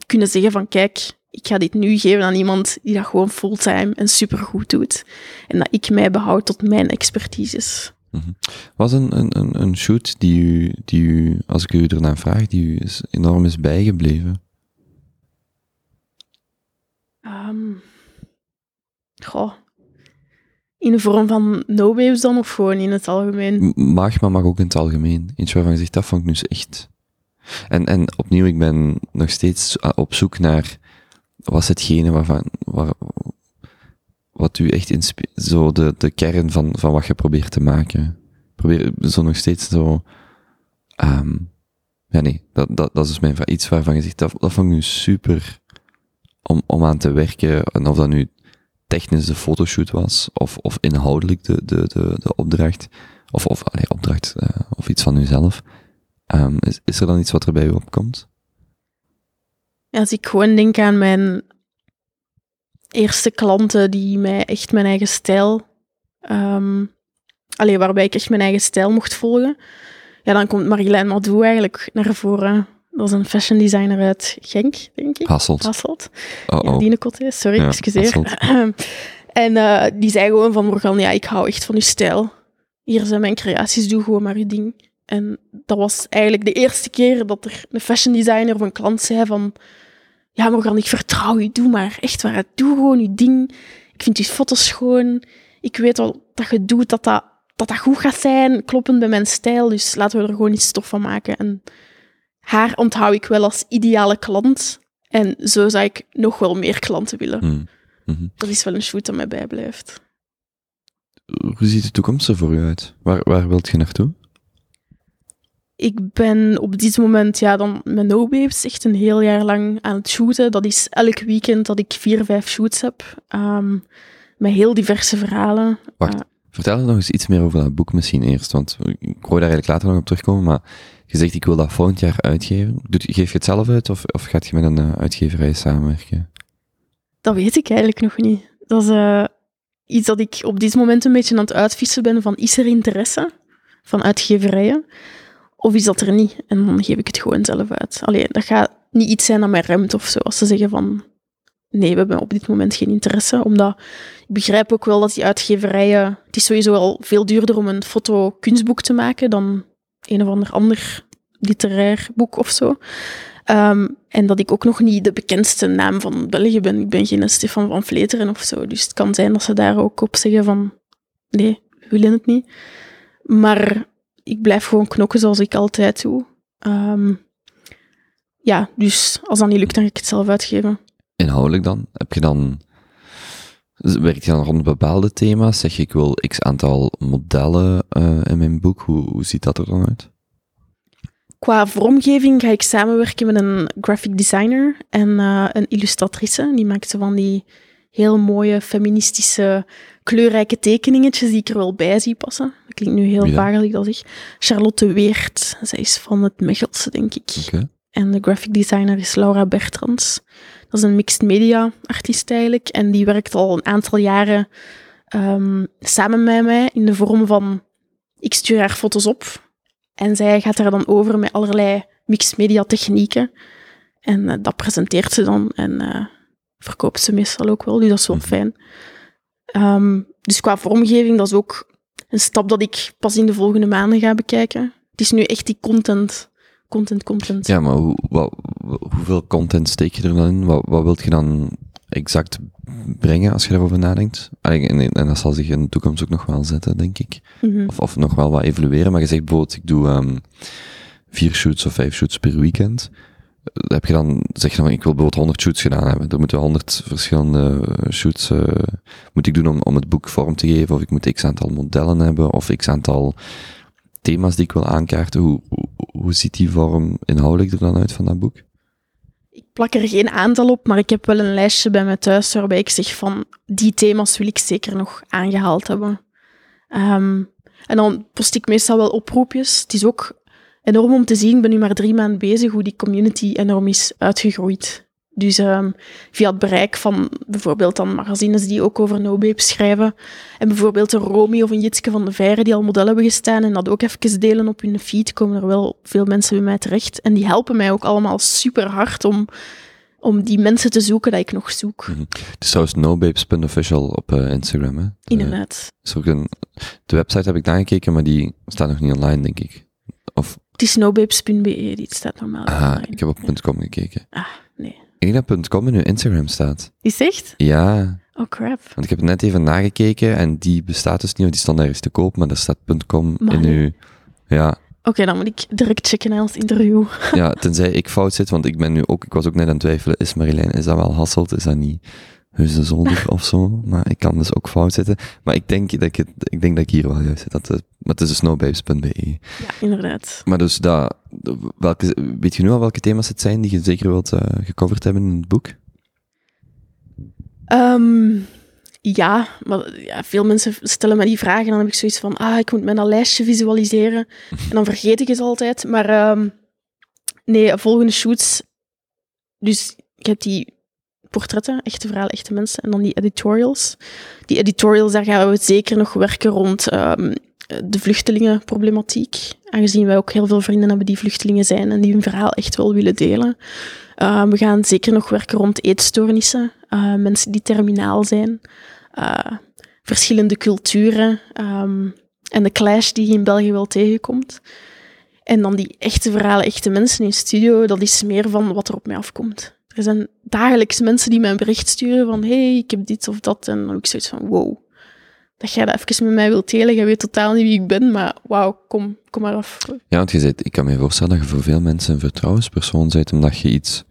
kunnen zeggen van kijk, ik ga dit nu geven aan iemand die dat gewoon fulltime en supergoed doet. En dat ik mij behoud tot mijn expertises. Mm -hmm. Was een, een, een shoot die u, die u, als ik u ernaar vraag, die u is enorm is bijgebleven? Um, goh. In de vorm van no-waves dan, of gewoon in het algemeen? Mag, maar mag ook in het algemeen. Iets waarvan je zegt, dat vond ik nu echt. En, en opnieuw, ik ben nog steeds op zoek naar, wat is hetgene waarvan, waar, wat u echt inspireert, zo de, de kern van, van wat je probeert te maken. Probeer zo nog steeds zo, um, ja nee, dat, dat, dat is mijn vraag. Iets waarvan je zegt, dat, dat vond ik nu super om, om aan te werken, en of dat nu technisch de fotoshoot was, of, of inhoudelijk de, de, de, de opdracht, of, of opdracht, uh, of iets van uzelf. Um, is, is er dan iets wat er bij u opkomt? Als ik gewoon denk aan mijn eerste klanten die mij echt mijn eigen stijl, um, allee, waarbij ik echt mijn eigen stijl mocht volgen, ja, dan komt Marjolein Madou eigenlijk naar voren. Dat is een fashion designer uit Genk, denk ik. Hasselt. Hasselt. Oh, ja, oh. Dienekotte, sorry, Ja, excuseer. en uh, die zei gewoon van Morgan, ja, ik hou echt van uw stijl. Hier zijn mijn creaties, doe gewoon maar uw ding. En dat was eigenlijk de eerste keer dat er een fashion designer of een klant zei van ja, Morgan, ik vertrouw je, doe maar. Echt waar, doe gewoon je ding. Ik vind je foto's schoon. Ik weet wel dat je doet, dat dat dat dat goed gaat zijn, kloppend bij mijn stijl. Dus laten we er gewoon iets stof van maken. En haar onthoud ik wel als ideale klant. En zo zou ik nog wel meer klanten willen. Hmm. Mhm. Dat is wel een shoot dat mij bijblijft. Hoe ziet de toekomst er voor u uit? Waar, waar wilt je naartoe? Ik ben op dit moment ja, dan met No Babes echt een heel jaar lang aan het shooten. Dat is elk weekend dat ik vier, vijf shoots heb. Ehm, met heel diverse verhalen. Wacht. Eh, Vertel er nog eens iets meer over dat boek misschien eerst, want ik wou daar eigenlijk later nog op terugkomen, maar je zegt ik wil dat volgend jaar uitgeven. Doet, geef je het zelf uit of, of gaat je met een eh, uitgeverij samenwerken? Dat weet ik eigenlijk nog niet. Dat is eh, iets dat ik op dit moment een beetje aan het uitvissen ben van is er interesse van uitgeverijen of is dat er niet? En dan geef ik het gewoon zelf uit. Alleen dat gaat niet iets zijn dat mij remt of zo. Als ze zeggen van nee, we hebben op dit moment geen interesse. Omdat ik begrijp ook wel dat die uitgeverijen... Het is sowieso al veel duurder om een foto-kunstboek te maken dan een of ander ander literair boek of zo. Ehm, en dat ik ook nog niet de bekendste naam van België ben. Ik ben geen Stefan van Vleteren of zo. Dus het kan zijn dat ze daar ook op zeggen van... Nee, we willen het niet. Maar ik blijf gewoon knokken zoals ik altijd doe. Ehm, ja, dus als dat niet lukt, dan ga ik het zelf uitgeven. Inhoudelijk dan? Heb je dan, werk je dan rond bepaalde thema's? Zeg je ik wil x aantal modellen eh, in mijn boek? Hoe, hoe ziet dat er dan uit? Qua vormgeving ga ik samenwerken met een graphic designer en eh, een illustratrice. Die maakt zo van die heel mooie, feministische, kleurrijke tekeningetjes die ik er wel bij zie passen. Dat klinkt nu heel vaag dat ik dat zeg. Charlotte Weert. Zij is van het Mechelse, denk ik. Oké. En de graphic designer is Laura Bertrands. Dat is een mixed media artiest eigenlijk. En die werkt al een aantal jaren ehm, samen met mij in de vorm van... Ik stuur haar foto's op. En zij gaat daar dan over met allerlei mixed media technieken. En eh, dat presenteert ze dan. En eh, verkoopt ze meestal ook wel. Dus dat is wel Mhm. fijn. Ehm, dus qua vormgeving, dat is ook een stap dat ik pas in de volgende maanden ga bekijken. Het is nu echt die content. Content, content. Ja, maar hoe, wat, hoeveel content steek je er dan in? Wat, wat wilt je dan exact brengen als je daarover nadenkt? Allee, En, en dat zal zich in de toekomst ook nog wel zetten, denk ik. Mhm. Of, of nog wel wat evolueren. Maar je zegt bijvoorbeeld, ik doe ehm, vier shoots of vijf shoots per weekend. Eh, Heb je dan, zeg je dan, ik wil bijvoorbeeld 100 shoots gedaan hebben. Er moeten 100 verschillende shoots eh, moet ik doen om, om het boek vorm te geven. Of ik moet x aantal modellen hebben. Of x aantal thema's die ik wil aankaarten. Hoe, hoe, ziet die vorm inhoudelijk er dan uit van dat boek? Ik plak er geen aantal op, maar ik heb wel een lijstje bij mij thuis waarbij ik zeg van die thema's wil ik zeker nog aangehaald hebben. Ehm, en dan post ik meestal wel oproepjes. Het is ook enorm om te zien, ik ben nu maar drie maanden bezig, hoe die community enorm is uitgegroeid. Dus ehm, via het bereik van bijvoorbeeld dan magazines die ook over No Babe schrijven. En bijvoorbeeld een Romy of een Jitske van de Veire die al model hebben gestaan en dat ook even delen op hun feed, komen er wel veel mensen bij mij terecht. En die helpen mij ook allemaal super hard om, om die mensen te zoeken dat ik nog zoek. Het is trouwens nobabes.official op eh, Instagram, hè? De- Inderdaad. is ook een, de website heb ik nagekeken, maar die staat nog niet online, denk ik. Of, Het is nobabes.be, die staat normaal online. ik heb op .com gekeken. Ah, nee. Ik denk dat .com in uw Instagram staat. Is echt? Ja, Oh crap. want ik heb net even nagekeken en die bestaat dus niet, want die stond ergens te koop, maar daar staat .com in uw... Ja, Oké, dan moet ik direct checken naar ons interview. ja, tenzij ik fout zit, want ik ben nu ook, ik was ook net aan het twijfelen, is Marilijn, is dat wel Hasselt, is dat niet Heus de Zolder of zo? Maar ik kan dus ook fout zitten. Maar ik denk dat ik, het, ik, denk dat ik hier wel juist zit. Dat, het- maar het is dus snowbabes.be. Ja, inderdaad. Maar dus dat, welke, weet je nu al welke thema's het zijn die je zeker wilt eh, gecoverd hebben in het boek? Ehm, ja, maar ja, veel mensen stellen me die vragen en dan heb ik zoiets van, ah, ik moet mijn lijstje visualiseren. En dan vergeet ik het altijd. Maar ehm, nee, volgende shoots. Dus ik heb die portretten, echte verhalen, echte mensen. En dan die editorials. Die editorials, daar gaan we zeker nog werken rond ehm, de vluchtelingenproblematiek. Aangezien wij ook heel veel vrienden hebben die vluchtelingen zijn en die hun verhaal echt wel willen delen. Uh, we gaan zeker nog werken rond eetstoornissen, uh, mensen die terminaal zijn, uh, verschillende culturen um, en de clash die je in België wel tegenkomt. En dan die echte verhalen, echte mensen in studio, dat is meer van wat er op mij afkomt. Er zijn dagelijks mensen die mij een bericht sturen van hey, ik heb dit of dat. En dan ik zoiets van wow, dat jij dat even met mij wilt delen. Je weet totaal niet wie ik ben, maar wauw, kom, kom maar af. Ja, want je zegt, ik kan me voorstellen dat je voor veel mensen een vertrouwenspersoon bent, omdat je iets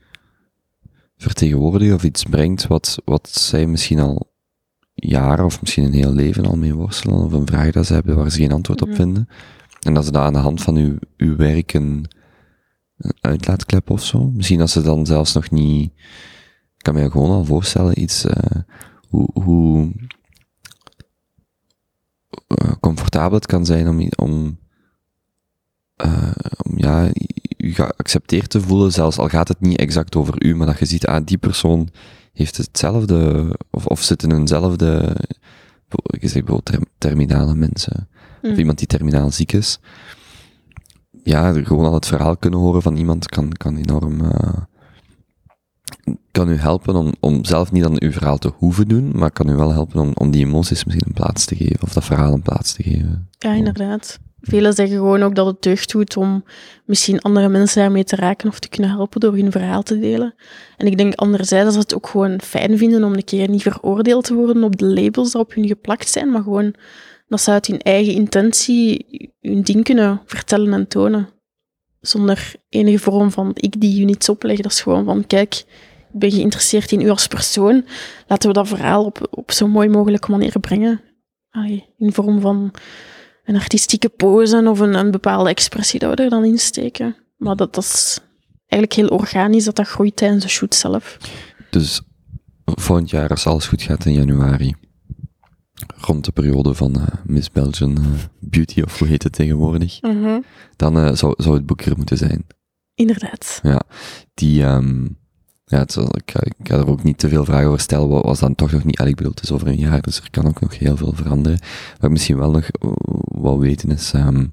vertegenwoordigt of iets brengt wat, wat zij misschien al jaren of misschien een heel leven al mee worstelen, of een vraag dat ze hebben waar ze geen antwoord op Mhm. vinden. En dat ze dat aan de hand van uw, uw werk een, uitlaatklep of zo. Misschien dat ze dan zelfs nog niet, ik kan me gewoon al voorstellen, iets, eh, hoe, hoe eh, comfortabel het kan zijn om, om, eh, om ja, u geaccepteerd te voelen, zelfs al gaat het niet exact over u, maar dat je ziet, ah, die persoon heeft hetzelfde, of, of zit in eenzelfde, je zegt bijvoorbeeld term- terminale mensen, of Mm. iemand die terminaal ziek is. Ja, gewoon al het verhaal kunnen horen van iemand kan, kan enorm, eh, kan u helpen om, om zelf niet aan uw verhaal te hoeven doen, maar kan u wel helpen om, om die emoties misschien een plaats te geven, of dat verhaal een plaats te geven. Ja, inderdaad. Velen zeggen gewoon ook dat het deugd doet om misschien andere mensen daarmee te raken of te kunnen helpen door hun verhaal te delen. En ik denk anderzijds dat ze het ook gewoon fijn vinden om een keer niet veroordeeld te worden op de labels die op hun geplakt zijn, maar gewoon dat ze uit hun eigen intentie hun ding kunnen vertellen en tonen. Zonder enige vorm van ik die je niets opleg. Dat is gewoon van, kijk, ik ben geïnteresseerd in u als persoon. Laten we dat verhaal op, op zo mooi mogelijke manier brengen. In vorm van een artistieke pose of een, een bepaalde expressie dat we er dan in steken. Maar dat, dat is eigenlijk heel organisch, dat dat groeit tijdens de shoot zelf. Dus volgend jaar, als alles goed gaat in januari, rond de periode van eh, Miss Belgian eh, Beauty, of hoe heet het tegenwoordig, dan eh, zou, zou het boek er moeten zijn. Inderdaad. Die, ehm ja, het ik, ga, ik ga er ook niet te veel vragen over stellen, wat was dan toch nog niet, al ik bedoel, het is over een jaar, dus er kan ook nog heel veel veranderen. Wat ik misschien wel nog wil weten is, ehm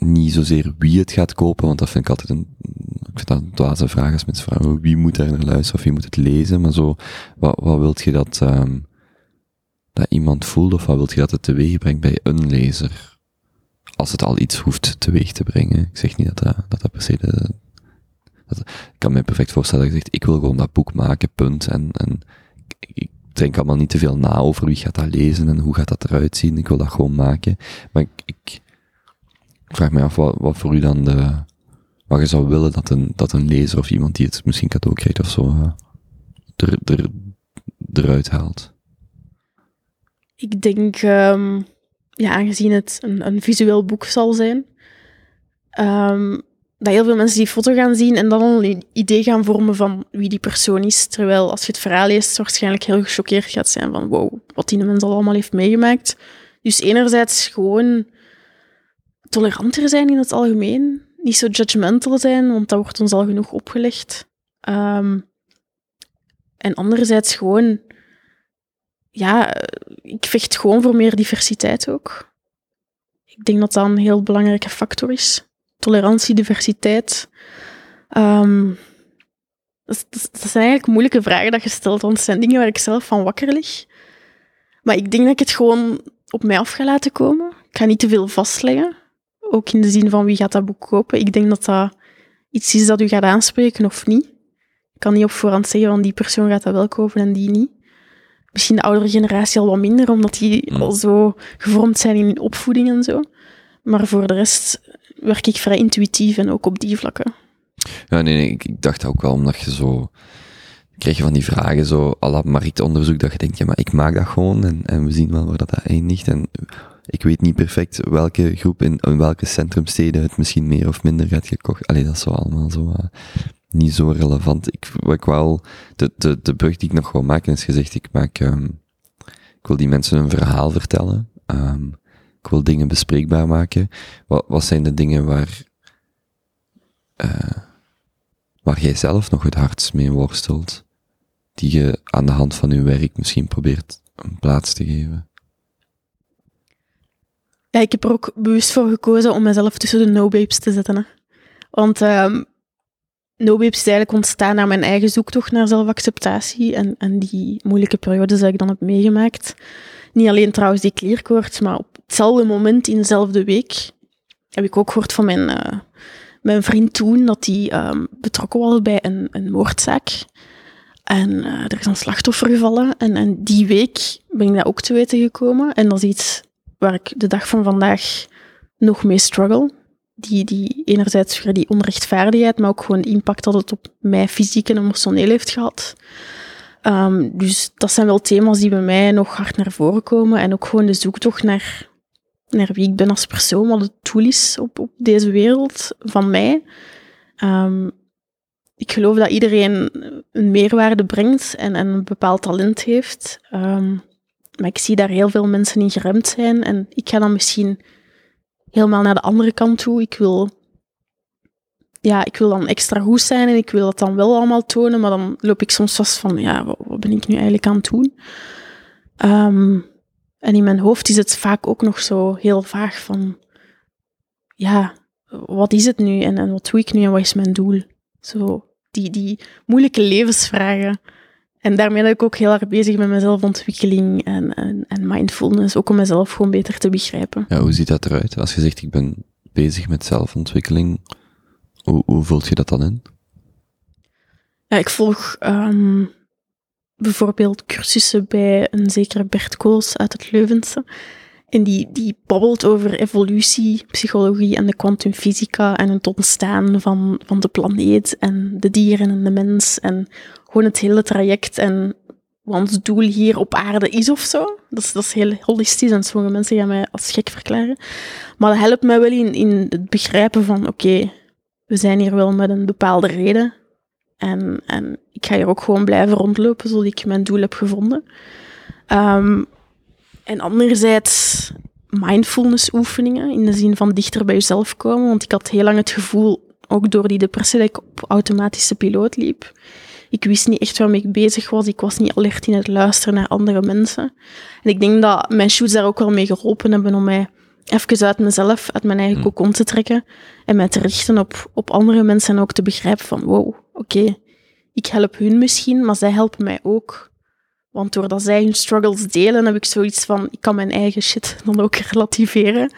niet zozeer wie het gaat kopen, want dat vind ik altijd een, ik vind dat een dwaze vraag als mensen vragen, wie moet daar naar luisteren of wie moet het lezen, maar zo, wat, wat wilt je dat, ehm dat iemand voelt, of wat wilt je dat het teweeg brengt bij een lezer? Als het al iets hoeft teweeg te brengen. Ik zeg niet dat dat, dat, dat per se de, dat, ik kan me perfect voorstellen dat je zegt, ik wil gewoon dat boek maken, punt. En, en ik, ik denk allemaal niet te veel na over wie gaat dat lezen en hoe gaat dat eruit zien. Ik wil dat gewoon maken. Maar ik, ik vraag me af wat, wat voor u dan de, wat je zou willen dat een, dat een lezer of iemand die het misschien cadeau krijgt of zo, eh, er, er, eruit haalt. Ik denk, ehm, ja, aangezien het een, een visueel boek zal zijn, ehm, dat heel veel mensen die foto gaan zien en dan al een idee gaan vormen van wie die persoon is. Terwijl als je het verhaal leest, waarschijnlijk heel gechoqueerd gaat zijn van wow, wat die mens al allemaal heeft meegemaakt. Dus enerzijds gewoon toleranter zijn in het algemeen. Niet zo judgmental zijn, want dat wordt ons al genoeg opgelegd. Ehm, en anderzijds gewoon ja, ik vecht gewoon voor meer diversiteit ook. Ik denk dat dat een heel belangrijke factor is. Tolerantie, diversiteit. Ehm, dat, dat zijn eigenlijk moeilijke vragen dat je stelt, want het zijn dingen waar ik zelf van wakker lig. Maar ik denk dat ik het gewoon op mij af ga laten komen. Ik ga niet te veel vastleggen. Ook in de zin van wie gaat dat boek kopen. Ik denk dat dat iets is dat u gaat aanspreken of niet. Ik kan niet op voorhand zeggen van die persoon gaat dat wel kopen en die niet misschien de oudere generatie al wat minder, omdat die Mm. al zo gevormd zijn in opvoeding en zo. Maar voor de rest werk ik vrij intuïtief en ook op die vlakken. Ja, nee, nee, ik, ik dacht ook wel omdat je zo, krijg je van die vragen zo, à la marktonderzoek, dat je denkt, ja, maar ik maak dat gewoon en, en we zien wel waar dat, dat eindigt. En ik weet niet perfect welke groep in, in welke centrumsteden het misschien meer of minder gaat gekocht. Allee, dat is zo allemaal zo, eh, niet zo relevant. Ik, ik wel, de, de, de brug die ik nog wil maken is gezegd, ik maak, ehm, ik wil die mensen een verhaal vertellen. Ehm, ik wil dingen bespreekbaar maken. Wat, wat zijn de dingen waar, eh, waar jij zelf nog het hardst mee worstelt, die je aan de hand van je werk misschien probeert een plaats te geven? Ja, ik heb er ook bewust voor gekozen om mezelf tussen de no-babes te zetten. Hè. Want ehm no-babes is eigenlijk ontstaan naar mijn eigen zoektocht naar zelfacceptatie en, en die moeilijke periodes die ik dan heb meegemaakt. Niet alleen trouwens die klierkoorts, maar op hetzelfde moment in dezelfde week heb ik ook gehoord van mijn, eh, mijn vriend toen dat hij ehm, betrokken was bij een, een moordzaak. En eh, er is een slachtoffer gevallen. En, en die week ben ik dat ook te weten gekomen. En dat is iets waar ik de dag van vandaag nog mee struggle. Die, die enerzijds die onrechtvaardigheid, maar ook gewoon de impact dat het op mij fysiek en emotioneel heeft gehad. Ehm, dus dat zijn wel thema's die bij mij nog hard naar voren komen. En ook gewoon de zoektocht naar, naar wie ik ben als persoon, wat het doel is op, op deze wereld van mij. Um, ik geloof dat iedereen een meerwaarde brengt en, en een bepaald talent heeft. Um, maar ik zie daar heel veel mensen in geremd zijn. En ik ga dan misschien helemaal naar de andere kant toe. Ik wil, ja, ik wil dan extra goed zijn en ik wil dat dan wel allemaal tonen. Maar dan loop ik soms vast van, ja, wat, ben ik nu eigenlijk aan het doen? Um, en in mijn hoofd is het vaak ook nog zo heel vaag van, ja, wat is het nu en, en wat doe ik nu en wat is mijn doel? Zo, die, die moeilijke levensvragen. En daarmee ben ik ook heel erg bezig met mezelfontwikkeling en, en, en mindfulness, ook om mezelf gewoon beter te begrijpen. Ja, hoe ziet dat eruit? Als je zegt, ik ben bezig met zelfontwikkeling, hoe, hoe voelt je dat dan in? Ja, ik volg um, bijvoorbeeld cursussen bij een zekere Bert Kools uit het Leuvense. En die, die babbelt over evolutie, psychologie en de kwantumfysica en het ontstaan van, van de planeet en de dieren en de mens en gewoon het hele traject en wat ons doel hier op aarde is of zo. Dat is, dat is heel holistisch en sommige mensen gaan mij als gek verklaren. Maar dat helpt mij wel in, in het begrijpen van oké, we zijn hier wel met een bepaalde reden. En, en ik ga hier ook gewoon blijven rondlopen zodat ik mijn doel heb gevonden. Um, en anderzijds mindfulness oefeningen, in de zin van dichter bij jezelf komen. Want ik had heel lang het gevoel, ook door die depressie, dat ik op automatische piloot liep. Ik wist niet echt waarmee ik bezig was. Ik was niet alert in het luisteren naar andere mensen. En ik denk dat mijn shoots daar ook wel mee geholpen hebben om mij even uit mezelf, uit mijn eigen kokon te trekken en mij te richten op, op andere mensen en ook te begrijpen van, wow, oké, ik help hun misschien, maar zij helpen mij ook. Want doordat zij hun struggles delen, heb ik zoiets van, ik kan mijn eigen shit dan ook relativeren.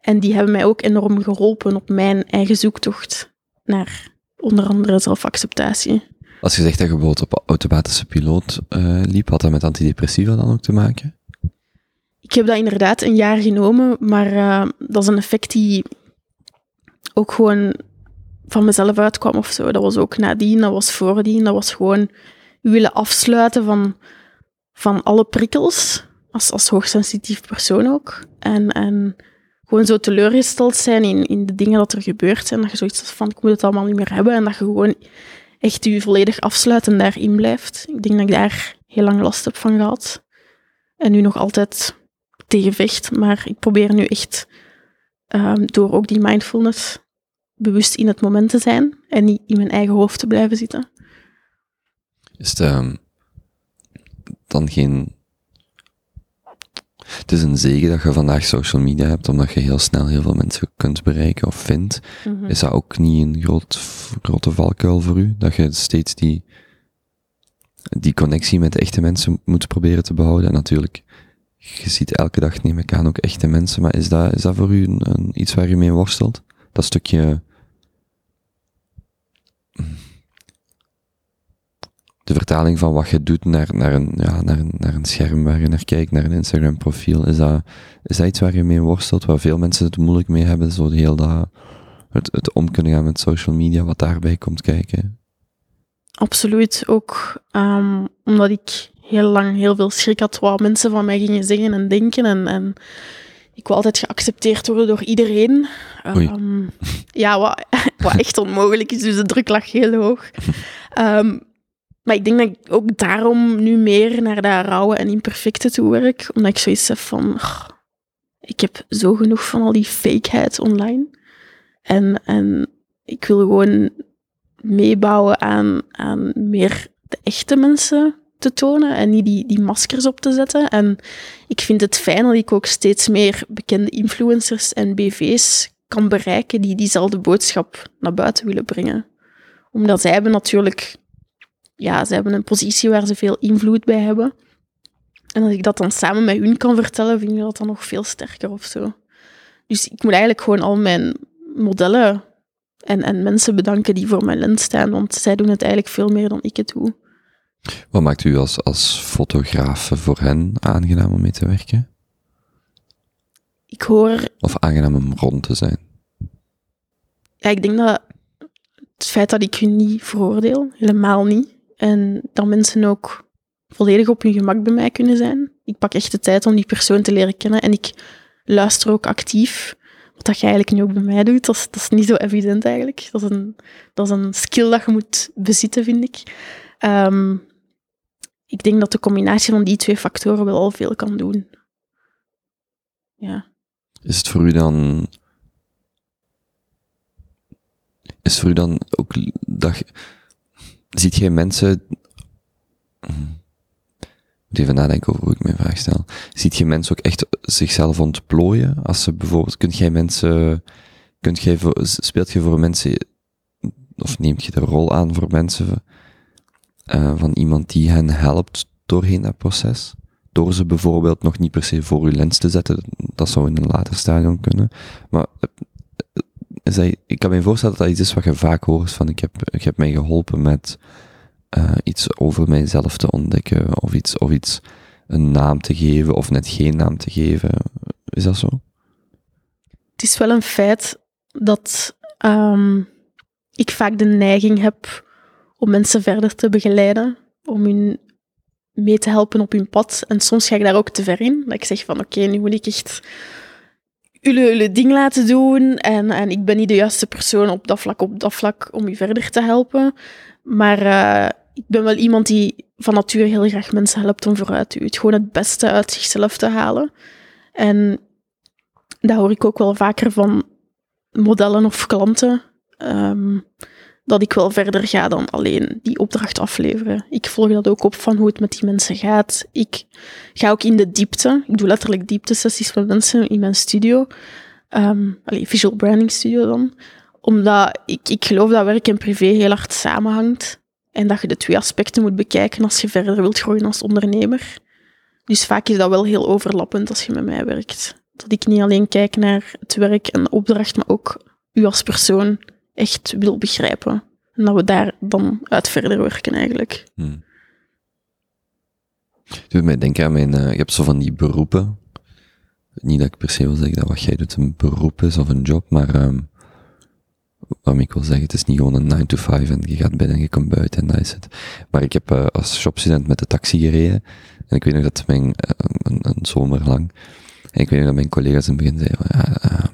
En die hebben mij ook enorm geholpen op mijn eigen zoektocht naar onder andere zelfacceptatie. Als je zegt dat je bijvoorbeeld op automatische piloot uh, liep, had dat met antidepressiva dan ook te maken? Ik heb dat inderdaad een jaar genomen, maar uh, dat is een effect die ook gewoon van mezelf uitkwam of zo. Dat was ook nadien, dat was voordien, dat was gewoon willen afsluiten van van alle prikkels, als, als hoogsensitief persoon ook. En, en gewoon zo teleurgesteld zijn in, in de dingen dat er gebeurd zijn. Dat je zoiets van, ik moet het allemaal niet meer hebben. En dat je gewoon echt je volledig afsluit en daarin blijft. Ik denk dat ik daar heel lang last heb van gehad. En nu nog altijd tegen vecht. Maar ik probeer nu echt um, door ook die mindfulness bewust in het moment te zijn. En niet in mijn eigen hoofd te blijven zitten. Is het, um, dan geen. Het is een zegen dat je vandaag social media hebt, omdat je heel snel heel veel mensen kunt bereiken of vindt. Mhm. Is dat ook niet een groot, grote valkuil voor u? Dat je steeds die, die connectie met echte mensen moet proberen te behouden? En natuurlijk, je ziet elke dag, neem ik aan, ook echte mensen, maar is dat, is dat voor u een, een iets waar je mee worstelt? Dat stukje de vertaling van wat je doet naar, naar, een, ja, naar, een, naar een scherm waar je naar kijkt, naar een Instagram profiel, is dat, is dat iets waar je mee worstelt, waar veel mensen het moeilijk mee hebben, zo heel dat, het, het om kunnen gaan met social media, wat daarbij komt kijken? Absoluut, ook um, omdat ik heel lang heel veel schrik had wat mensen van mij gingen zeggen en denken en, en ik wil altijd geaccepteerd worden door iedereen. Um, ja, wat, wat echt onmogelijk is, dus de druk lag heel hoog. Um, maar ik denk dat ik ook daarom nu meer naar dat rauwe en imperfecte toe werk. Omdat ik zoiets heb van... ik heb zo genoeg van al die fakeheid online. En, en ik wil gewoon meebouwen aan, aan meer de echte mensen te tonen en niet die, die maskers op te zetten. En ik vind het fijn dat ik ook steeds meer bekende influencers en BV's kan bereiken die diezelfde boodschap naar buiten willen brengen. Omdat zij hebben natuurlijk ja, ze hebben een positie waar ze veel invloed bij hebben. En als ik dat dan samen met hun kan vertellen, vind ik dat dan nog veel sterker of zo. Dus ik moet eigenlijk gewoon al mijn modellen en, en mensen bedanken die voor mijn lens staan, want zij doen het eigenlijk veel meer dan ik het doe. Wat maakt u als, als fotograaf voor hen aangenaam om mee te werken? Ik hoor, Of aangenaam om rond te zijn? ja, ik denk dat het feit dat ik hun niet veroordeel, helemaal niet. En dat mensen ook volledig op hun gemak bij mij kunnen zijn. Ik pak echt de tijd om die persoon te leren kennen en ik luister ook actief. Wat dat je eigenlijk nu ook bij mij doet, dat is, niet zo evident eigenlijk. Dat is, een, dat is een skill dat je moet bezitten, vind ik. Ehm, ik denk dat de combinatie van die twee factoren wel al veel kan doen. Ja. Is het voor u dan. Is het voor u dan ook dat. Ziet jij mensen. Moet even nadenken over hoe ik mijn vraag stel. Ziet je mensen ook echt zichzelf ontplooien? Als ze bijvoorbeeld. Kunt jij mensen. Kunt jij voor, speelt je voor mensen. Of neemt je de rol aan voor mensen. eh, van iemand die hen helpt doorheen dat proces? Door ze bijvoorbeeld nog niet per se voor uw lens te zetten, dat zou in een later stadium kunnen. Maar is ik kan me voorstellen dat dat iets is wat je vaak hoort van ik heb, ik heb mij geholpen met eh, iets over mijzelf te ontdekken of iets, of iets een naam te geven of net geen naam te geven. Is dat zo? het is wel een feit dat ehm, ik vaak de neiging heb om mensen verder te begeleiden, om hun mee te helpen op hun pad. En soms ga ik daar ook te ver in. Dat ik zeg van, oké, nu moet ik echt jullie, ding laten doen en, en ik ben niet de juiste persoon op dat vlak, op dat vlak om je verder te helpen. Maar eh, ik ben wel iemand die van nature heel graag mensen helpt om vooruit te duwen. Gewoon het beste uit zichzelf te halen. En dat hoor ik ook wel vaker van modellen of klanten. ehm, dat ik wel verder ga dan alleen die opdracht afleveren. Ik volg dat ook op van hoe het met die mensen gaat. Ik ga ook in de diepte. Ik doe letterlijk dieptesessies met mensen in mijn studio. Ehm allee, visual branding studio dan. Omdat ik, ik geloof dat werk en privé heel hard samenhangt. En dat je de twee aspecten moet bekijken als je verder wilt groeien als ondernemer. Dus vaak is dat wel heel overlappend als je met mij werkt. Dat ik niet alleen kijk naar het werk en de opdracht, maar ook u als persoon echt wil begrijpen. En dat we daar dan uit verder werken eigenlijk. Hm. Het doet mij denken aan mijn, eh, je hebt zo van die beroepen. Niet dat ik per se wil zeggen dat wat jij doet een beroep is of een job, maar ehm waarmee ik wil zeggen, het is niet gewoon een 9 to 5 en je gaat binnen en je komt buiten en dat is het. Maar ik heb eh, als shopstudent met de taxi gereden en ik weet nog dat mijn, eh, een, zomer lang, en ik weet nog dat mijn collega's in het begin zeiden ehm,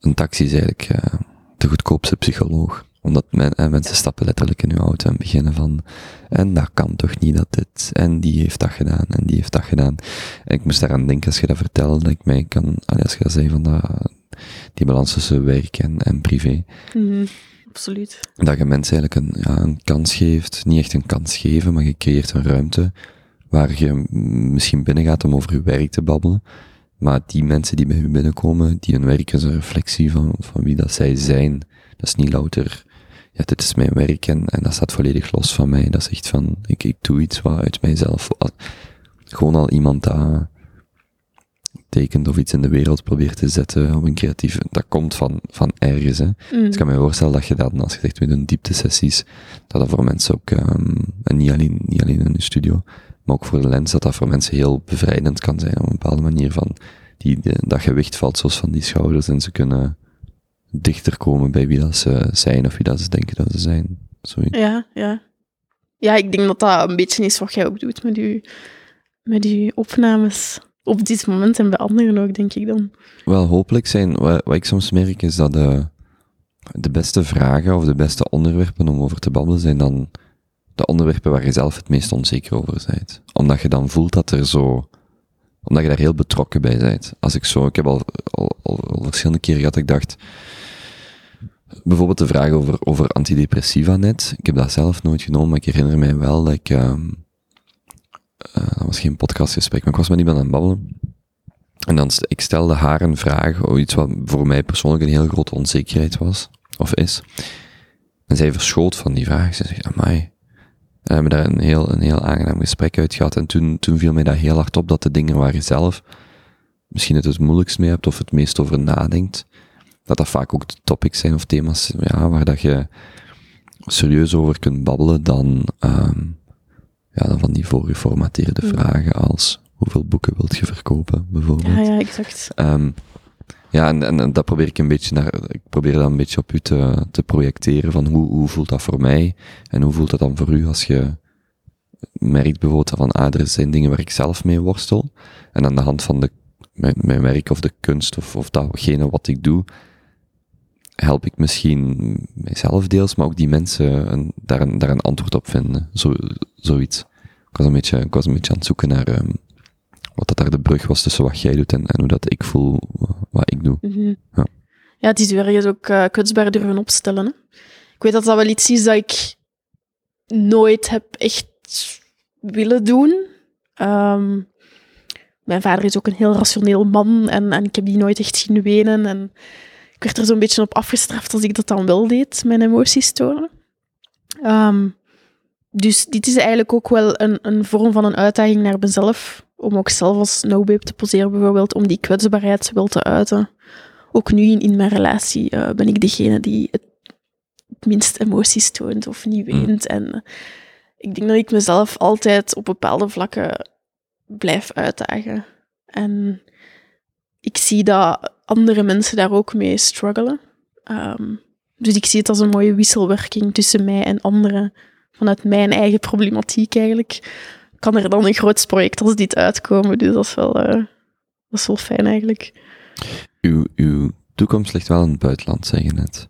een taxi is eigenlijk eh, de goedkoopste psycholoog. Omdat men, en mensen stappen letterlijk in uw auto en beginnen van, en dat kan toch niet dat dit, en die heeft dat gedaan, en die heeft dat gedaan. En ik moest daaraan denken als je dat vertelde, dat ik mij kan, als je dat zei van dat, die balans tussen werk en, en privé. Mhm, absoluut. Dat je mensen eigenlijk een, ja, een kans geeft, niet echt een kans geven, maar je creëert een ruimte waar je misschien binnen gaat om over je werk te babbelen. Maar die mensen die bij je binnenkomen, die hun werk is een reflectie van, van wie dat zij zijn. Dat is niet louter, ja, dit is mijn werk en, en dat staat volledig los van mij. Dat is echt van, ik, ik doe iets wat uit mijzelf, gewoon al iemand dat tekent of iets in de wereld probeert te zetten op een creatieve, dat komt van, van ergens, hè. Mm. Dus ik kan me voorstellen dat je dat, als je zegt, we doen dieptesessies, dat dat voor mensen ook, ehm en niet alleen, niet alleen in de studio, maar ook voor de lens, dat dat voor mensen heel bevrijdend kan zijn op een bepaalde manier van, die, de- dat gewicht valt zoals van die schouders en ze kunnen dichter komen bij wie dat ze zijn of wie dat ze denken dat ze zijn. Zoiets. Ja, ja. Ja, ik denk dat dat een beetje is wat jij ook doet met je, met opnames. Op dit moment en bij anderen ook, denk ik dan. Wel, hopelijk zijn, wat, wat ik soms merk is dat de, de beste vragen of de beste onderwerpen om over te babbelen zijn dan de onderwerpen waar je zelf het meest onzeker over bent. Omdat je dan voelt dat er zo, omdat je daar heel betrokken bij bent. Als ik zo, ik heb al, al, al, verschillende keren gehad, ik dacht, bijvoorbeeld de vraag over, over antidepressiva net. Ik heb dat zelf nooit genomen, maar ik herinner mij wel dat ik, eh, dat was geen podcastgesprek, maar ik was met iemand aan het babbelen. En dan, ik stelde haar een vraag, iets wat voor mij persoonlijk een heel grote onzekerheid was, of is. En zij verschoot van die vraag. Ze zegt, amai. We hebben daar een heel, een heel aangenaam gesprek uit gehad. En toen, toen viel mij dat heel hard op dat de dingen waar je zelf misschien het het moeilijkst mee hebt, of het meest over nadenkt, dat dat vaak ook de topics zijn of thema's, ja, waar dat je serieus over kunt babbelen dan, ehm ja, dan van die voorgeformateerde Mm. vragen als hoeveel boeken wilt je verkopen, bijvoorbeeld. Ja, ja, exact. Ehm, ja, en, en, en dat probeer ik een beetje naar, ik probeer dat een beetje op u te, te projecteren van hoe, hoe voelt dat voor mij en hoe voelt dat dan voor u als je merkt bijvoorbeeld van, ah, er zijn dingen waar ik zelf mee worstel en aan de hand van de, mijn, mijn werk of de kunst of, of datgene wat ik doe, help ik misschien mijzelf deels, maar ook die mensen een, daar, een, daar een antwoord op vinden. Zo, zoiets. Ik was een beetje, ik was een beetje aan het zoeken naar ehm, wat dat daar de brug was tussen wat jij doet en, en hoe dat ik voel wat ik doe. Mhm. Ja. ja, het is weer ergens ook eh, kwetsbaar durven opstellen. Hè? Ik weet dat dat wel iets is dat ik nooit heb echt willen doen. Ehm, mijn vader is ook een heel rationeel man en, en ik heb die nooit echt zien wenen. En ik werd er zo'n beetje op afgestraft als ik dat dan wel deed, mijn emoties tonen. Ehm, dus dit is eigenlijk ook wel een, een vorm van een uitdaging naar mezelf. Om ook zelf als no-babe te poseren bijvoorbeeld, om die kwetsbaarheid wel te uiten. Ook nu in, in mijn relatie eh, ben ik degene die het, het minst emoties toont of niet Mm. weent. En eh, ik denk dat ik mezelf altijd op bepaalde vlakken blijf uitdagen. En ik zie dat andere mensen daar ook mee struggelen. Ehm, dus ik zie het als een mooie wisselwerking tussen mij en anderen. Vanuit mijn eigen problematiek eigenlijk. Kan er dan een groot project als dit uitkomen. Dus dat is wel, eh, dat is wel fijn eigenlijk. Uw, uw toekomst ligt wel in het buitenland, zeg je net.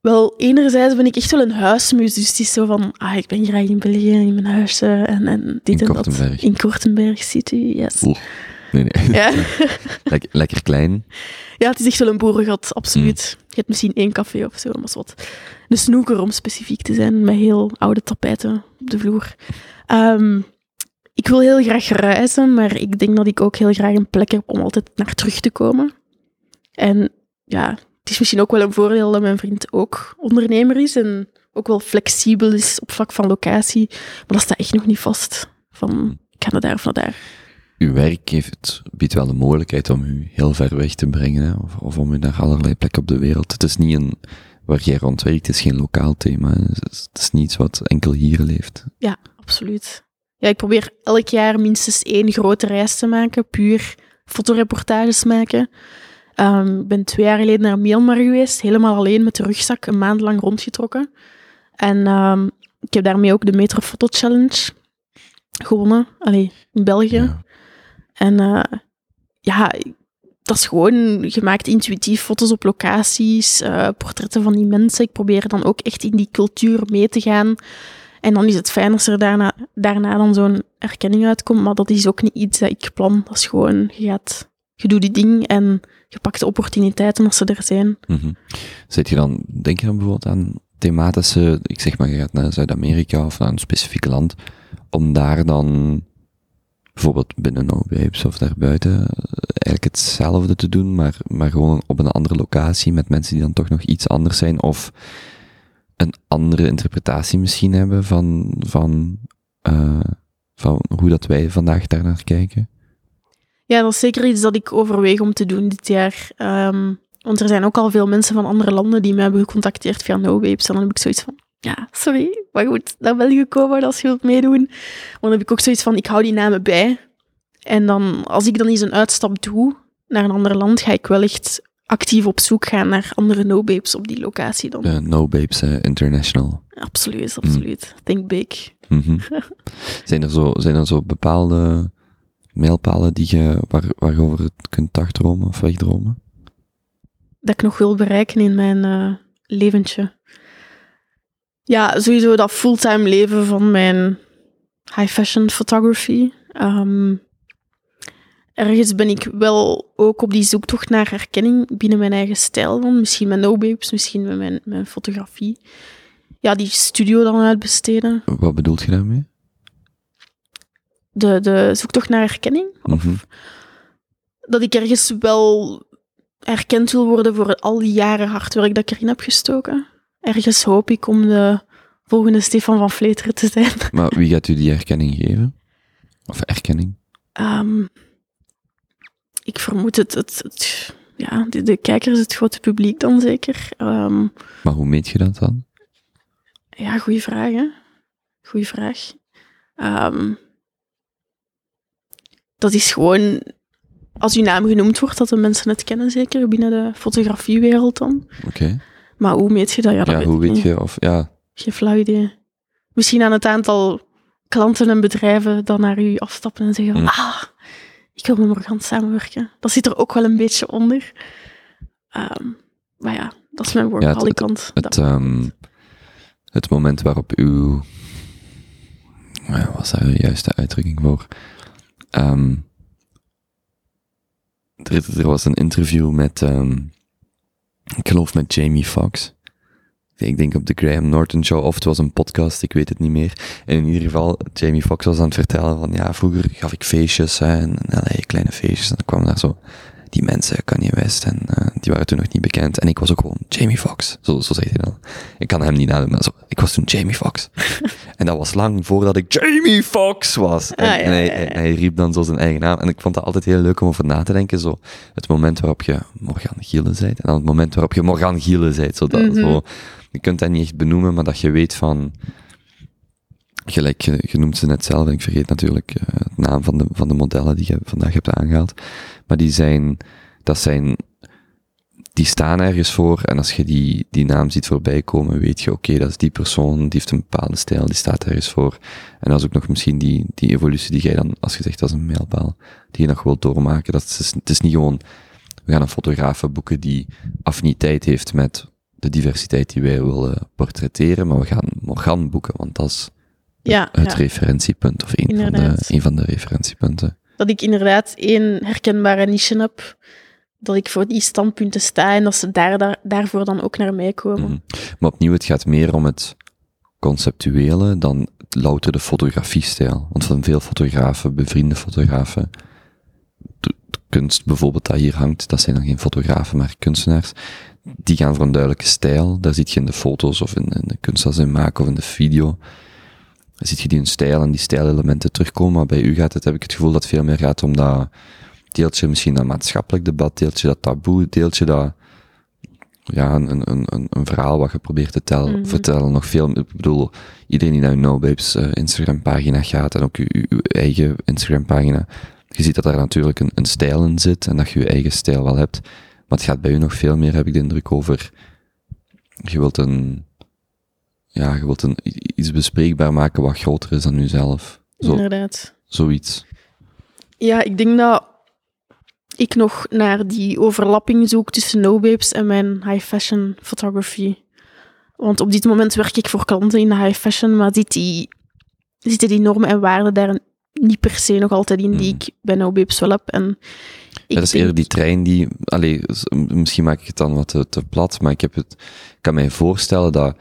Wel, enerzijds ben ik echt wel een huismus. Dus het is zo van, ah, ik ben graag in België, in mijn huisje en, en dit In en Kortenberg. dat. In Kortenberg City, yes. Oeh. Nee, nee. Ja. lekker, lekker klein. ja, het is echt wel een boerengat, absoluut. Je hebt misschien één café of zo, maar wat. Een snoeker, om specifiek te zijn, met heel oude tapijten op de vloer. Ehm, ik wil heel graag reizen, maar ik denk dat ik ook heel graag een plek heb om altijd naar terug te komen. En ja, het is misschien ook wel een voordeel dat mijn vriend ook ondernemer is en ook wel flexibel is op vlak van locatie. Maar dat staat echt nog niet vast. Van, ik ga naar daar of naar daar. Uw werk heeft, biedt wel de mogelijkheid om u heel ver weg te brengen, hè? Of, of om u naar allerlei plekken op de wereld. Het is niet een, waar jij rond werkt, het is geen lokaal thema. Het is, het is niet iets wat enkel hier leeft. Ja, absoluut. Ja, ik probeer elk jaar minstens één grote reis te maken, puur fotoreportages maken. Ehm, ik ben twee jaar geleden naar Myanmar geweest, helemaal alleen met de rugzak, een maand lang rondgetrokken. En ehm, ik heb daarmee ook de Metro Foto Challenge gewonnen, Allee, in België. Ja. En eh, ja, dat is gewoon, je maakt intuïtief foto's op locaties, eh, portretten van die mensen. Ik probeer dan ook echt in die cultuur mee te gaan. En dan is het fijn als er daarna, daarna dan zo'n erkenning uitkomt, maar dat is ook niet iets dat ik plan. Dat is gewoon, je gaat, je doet die ding en je pakt de opportuniteiten als ze er zijn. Mhm. Zit je dan, denk je dan bijvoorbeeld aan thematische, ik zeg maar, je gaat naar Zuid-Amerika of naar een specifiek land, om daar dan bijvoorbeeld binnen No Babes of daarbuiten eh, eigenlijk hetzelfde te doen, maar, maar gewoon op een andere locatie met mensen die dan toch nog iets anders zijn of een andere interpretatie misschien hebben van, van, eh, van hoe dat wij vandaag daar naar kijken? Ja, dat is zeker iets dat ik overweeg om te doen dit jaar. Ehm, want er zijn ook al veel mensen van andere landen die mij hebben gecontacteerd via No Babes. En dan heb ik zoiets van, ja, sorry, maar goed, naar België komen als je wilt meedoen. Maar dan heb ik ook zoiets van, ik hou die namen bij. En dan, als ik dan eens een uitstap doe naar een ander land, ga ik wel echt actief op zoek gaan naar andere No Babes op die locatie dan. De No Babes eh, International. Absoluut, absoluut. Think big. Mhm. zijn, er zo, zijn er zo bepaalde mijlpalen die je, waar, waarover het kunt dagdromen of wegdromen? dat ik nog wil bereiken in mijn eh, leventje. Ja, sowieso dat fulltime leven van mijn high fashion photography. Ehm, ergens ben ik wel ook op die zoektocht naar herkenning binnen mijn eigen stijl dan. Misschien met no babes, misschien met mijn, mijn fotografie. Ja, die studio dan uitbesteden. Wat bedoelt je daarmee? De, de zoektocht naar herkenning. Of Mhm. dat ik ergens wel erkend wil worden voor al die jaren hard werk dat ik erin heb gestoken. Ergens hoop ik om de volgende Stefan van Vleteren te zijn. Maar wie gaat u die erkenning geven? Of erkenning? Ehm, ik vermoed het, het, het- ja, de, de kijkers, het grote publiek dan zeker. Ehm, Maar hoe meet je dat dan? ja, goede vraag, hè? Goeie vraag. Ehm, dat is gewoon, als uw naam genoemd wordt, dat de mensen het kennen, zeker binnen de fotografiewereld dan. Oké. Maar hoe meet je dat? Ja, dat Ja, weet hoe weet niet. je of, ja, Geen flauw idee. Misschien aan het aantal klanten en bedrijven dat naar u afstappen en zeggen Mm. ah, ik wil met Morgan samenwerken. Dat zit er ook wel een beetje onder. Ehm, maar ja, dat is mijn workaholic kant. het, ehm, het moment waarop uw, ja, wat was daar de juiste uitdrukking voor? Ehm, er, er was een interview met, ik geloof met Jamie Foxx. Ik denk op de Graham Norton Show, of het was een podcast, ik weet het niet meer. En in ieder geval, Jamie Foxx was aan het vertellen van, ja, vroeger gaf ik feestjes, hè, en, en kleine feestjes, en dan kwam daar zo die mensen, Kanye West, en eh, die waren toen nog niet bekend. En ik was ook gewoon Jamie Foxx, zo, zo zegt hij dan. Ik kan hem niet nadoen, maar zo, ik was toen Jamie Foxx. en dat was lang voordat ik Jamie Foxx was. En, Ah, ja, en hij, ja, ja. hij riep dan zo zijn eigen naam. En ik vond dat altijd heel leuk om over na te denken, zo, het moment waarop je Morgan Gielen bent, en dan het moment waarop je Morgan Gielen bent, zo, dat, Mhm. zo, je kunt dat niet echt benoemen, maar dat je weet van, gelijk, je, je noemt ze net zelf, en ik vergeet natuurlijk uh, het naam van de, van de modellen die je vandaag hebt aangehaald, maar die zijn, dat zijn, die staan ergens voor, en als je die, die naam ziet voorbij komen, weet je, oké, okay, dat is die persoon, die heeft een bepaalde stijl, die staat ergens voor, en dat is ook nog misschien die, die evolutie die jij dan, als je zegt, dat is een mijlpaal, die je nog wilt doormaken, dat is, het is niet gewoon, we gaan een fotograaf boeken die affiniteit heeft met de diversiteit die wij willen portretteren, maar we gaan Morgan boeken, want dat is ja, het ja. referentiepunt, of een van, de, een van de referentiepunten. Dat ik inderdaad één herkenbare niche heb, dat ik voor die standpunten sta en dat ze daar, daar, daarvoor dan ook naar mij komen. Mhm. Maar opnieuw, het gaat meer om het conceptuele dan louter de fotografiestijl. Want van veel fotografen, bevriende fotografen, de, kunst bijvoorbeeld dat hier hangt, dat zijn dan geen fotografen, maar kunstenaars, die gaan voor een duidelijke stijl. Daar ziet je in de foto's of in, in de kunst dat ze maken of in de video. Dan ziet je die een stijl en die stijlelementen terugkomen. Maar bij u gaat het, heb ik het gevoel dat het veel meer gaat om dat deeltje misschien dat maatschappelijk debat, deeltje dat taboe, deeltje dat ja, een, een, een, een verhaal wat je probeert te tellen, Mhm. vertellen. Nog veel, ik bedoel, iedereen die naar uw No Babes uh, Instagram pagina gaat en ook uw, uw eigen Instagram pagina, je ziet dat daar natuurlijk een, een stijl in zit en dat je je eigen stijl wel hebt. Maar het gaat bij u nog veel meer, heb ik de indruk, over, je wilt een, ja, je wilt een, iets bespreekbaar maken wat groter is dan uzelf. Zo, Inderdaad. zoiets. Ja, ik denk dat ik nog naar die overlapping zoek tussen no-babes en mijn high fashion photography. Want op dit moment werk ik voor klanten in de high fashion, maar zit die, zitten die normen en waarden daar niet per se nog altijd in die Mhm. ik bij no-babes wel heb. En ik dat is eerder die trein die, allee, misschien maak ik het dan wat te, te plat, maar ik heb het, ik kan mij voorstellen dat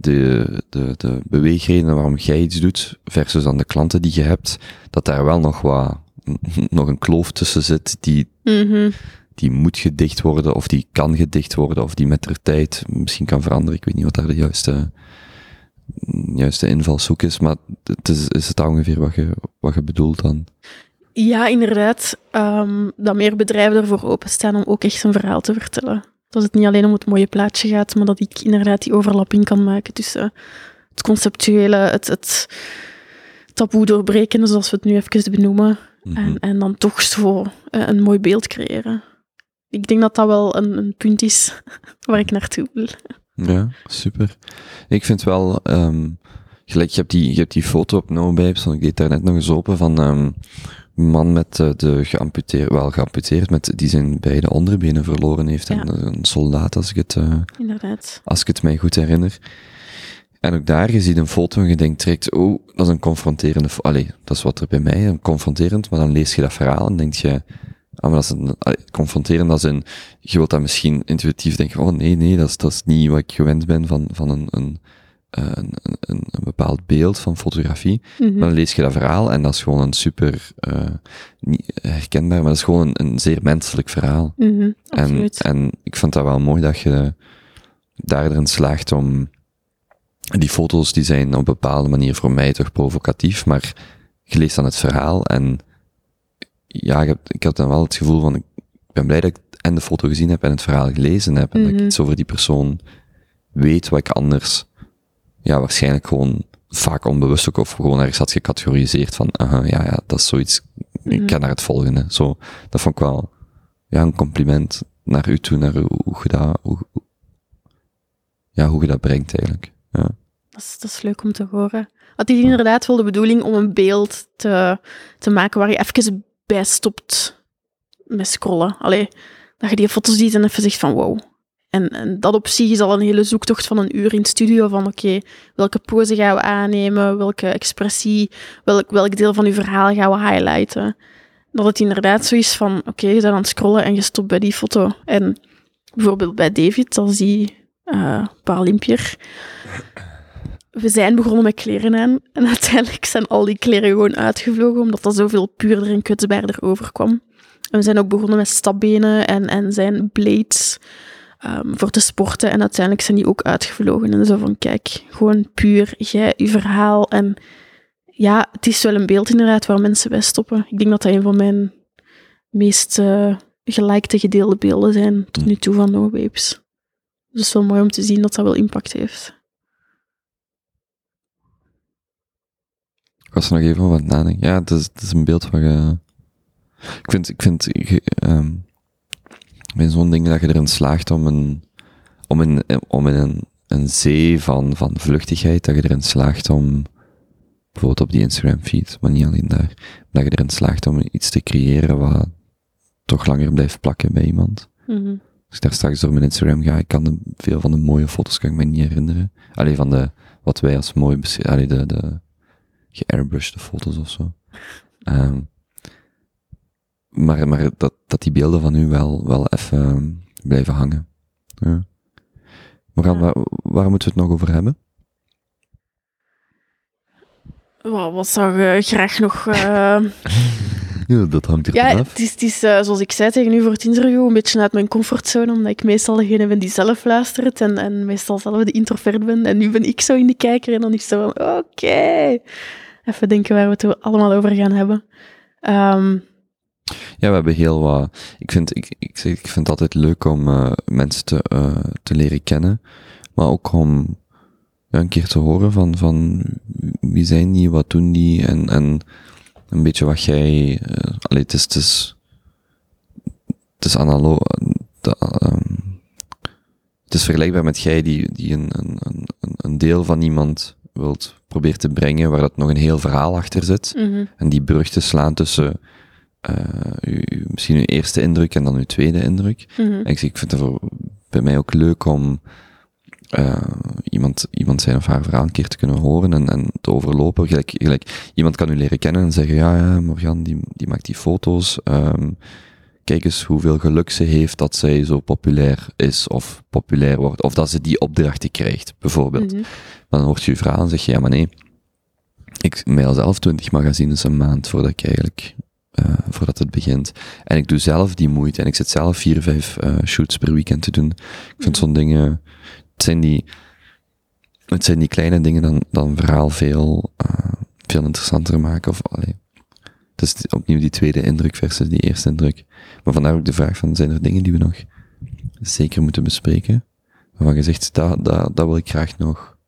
de, de, de beweegredenen waarom jij iets doet, versus dan de klanten die je hebt, dat daar wel nog wat, nog een kloof tussen zit die, Mhm. die moet gedicht worden, of die kan gedicht worden, of die met de tijd misschien kan veranderen. Ik weet niet wat daar de juiste, juiste invalshoek is, maar het is, is het ongeveer wat je, wat je bedoelt dan? Ja, inderdaad. ehm, dat meer bedrijven ervoor openstaan om ook echt een verhaal te vertellen. Dat het niet alleen om het mooie plaatje gaat, maar dat ik inderdaad die overlapping kan maken tussen het conceptuele, het, het taboe doorbreken, zoals we het nu even benoemen, Mhm. en, en dan toch zo eh, een mooi beeld creëren. Ik denk dat dat wel een, een punt is waar ik naartoe wil. Ja, super. Ik vind wel, ehm gelijk, je hebt die, je hebt die foto op No Babes, want ik deed daar net nog eens open, van ehm man met eh, de geamputeerd, wel geamputeerd, met, die zijn beide onderbenen verloren heeft. Ja. En een soldaat, als ik het, eh, Inderdaad. als ik het mij goed herinner. En ook daar, je ziet een foto en je denkt direct, oh, dat is een confronterende Allee, dat is wat er bij mij, een confronterend, maar dan lees je dat verhaal en denk je, ah, maar dat is een, allee, confronterend als in, je wilt dat misschien intuïtief denken, oh nee, nee, dat is, dat is niet wat ik gewend ben van, van een, een, eh, een, een, bepaald beeld van fotografie. Mhm. Maar dan lees je dat verhaal en dat is gewoon een super, eh niet herkenbaar, maar dat is gewoon een, een zeer menselijk verhaal. Mhm, En, absoluut. en ik vond dat wel mooi dat je daar erin slaagt om, die foto's die zijn op een bepaalde manier voor mij toch provocatief, maar je leest dan het verhaal en ja, ik, heb, ik had dan wel het gevoel van, ik ben blij dat ik en de foto gezien heb en het verhaal gelezen heb en dat ik Mhm. iets over die persoon weet wat ik anders, ja, waarschijnlijk gewoon vaak onbewust ook, of gewoon ergens had gecategoriseerd van, aha, ja, ja, dat is zoiets, ik Mhm. ken naar het volgende. Zo, dat vond ik wel, ja, een compliment naar u toe, naar hoe, hoe je dat, hoe, ja, hoe je dat brengt eigenlijk. Ja. Dat is, dat is leuk om te horen. Had hij inderdaad wel de bedoeling om een beeld te, te maken waar je even bij stopt met scrollen. Allee, dat je die foto's ziet en even zegt van wow. En, en dat op zich is al een hele zoektocht van een uur in het studio van oké, welke pose gaan we aannemen, welke expressie, welk, welk deel van uw verhaal gaan we highlighten. Dat het inderdaad zo is van oké, je bent aan het scrollen en je stopt bij die foto. En bijvoorbeeld bij David, als die eh Paralympier, we zijn begonnen met kleren aan. En uiteindelijk zijn al die kleren gewoon uitgevlogen, omdat dat zoveel puurder en kwetsbaarder overkwam. En we zijn ook begonnen met stapbenen en, en zijn blades ehm, voor te sporten. En uiteindelijk zijn die ook uitgevlogen. En zo van, kijk, gewoon puur, jij, je verhaal. En ja, het is wel een beeld inderdaad waar mensen bij stoppen. Ik denk dat dat een van mijn meest eh gelikte gedeelde beelden zijn tot nu toe van No. Dus het is wel mooi om te zien dat dat wel impact heeft. Ik was er nog even over aan nadenken. Ja, het is, is een beeld waar je... Ik vind, ik vind, ehm, bij zo'n ding dat je erin slaagt om een, om in, om in een, een zee van, van vluchtigheid, dat je erin slaagt om, bijvoorbeeld op die Instagram feed, maar niet alleen daar, dat je erin slaagt om iets te creëren wat toch langer blijft plakken bij iemand. Mhm. Als ik daar straks door mijn Instagram ga, ik kan de, veel van de mooie foto's kan ik me niet herinneren. Alleen van de, wat wij als mooi beschrijven, de, de geairbrushde foto's of zo. Ehm, maar maar dat, dat die beelden van u wel, wel even ehm, blijven hangen. Ja. Morgan, Ja. waar, waar moeten we het nog over hebben? Wat, wat zou je graag nog... eh, Ja, dat hangt er Ja, vanaf. het is, het is eh, zoals ik zei tegen u voor het interview, een beetje uit mijn comfortzone, omdat ik meestal degene ben die zelf luistert en, en meestal zelf de introvert ben. En nu ben ik zo in de kijker en dan is het zo van, oké. Even denken waar we het allemaal over gaan hebben. Ehm, Ja, we hebben heel wat. Ik vind, ik, ik, zeg, ik vind het altijd leuk om eh, mensen te, eh, te leren kennen. Maar ook om ja, een keer te horen van, van wie zijn die, wat doen die en, en een beetje wat jij. allee, het is, het is, het is analoog. het is vergelijkbaar met jij die, die een, een, een, een deel van iemand wilt proberen te brengen waar dat nog een heel verhaal achter zit. mhm, En die brug te slaan tussen eh, uw- uw- misschien uw eerste indruk en dan uw tweede indruk. mhm, En ik, ik vind het voor, bij mij ook leuk om eh, iemand, iemand zijn of haar verhaal een keer te kunnen horen en, en te overlopen. Gelijk, gelijk, iemand kan u leren kennen en zeggen, ja, ja Morgan, die, die maakt die foto's. ehm, kijk eens hoeveel geluk ze heeft dat zij zo populair is of populair wordt. Of dat ze die opdrachten krijgt, bijvoorbeeld. mhm. Dan hoort je je verhaal en zeg je, ja, maar nee. Ik mail zelf 20 magazines een maand voordat ik eigenlijk, eh, voordat het begint. En ik doe zelf die moeite en ik zit zelf vier, vijf eh, shoots per weekend te doen. Ik vind zo'n dingen, het zijn die, het zijn die kleine dingen dan, dan verhaal veel, eh, veel interessanter maken. Of, allee, het is opnieuw die tweede indruk versus die eerste indruk. Maar vandaar ook de vraag van, zijn er dingen die we nog zeker moeten bespreken? Waarvan je zegt, dat, dat, dat wil ik graag nog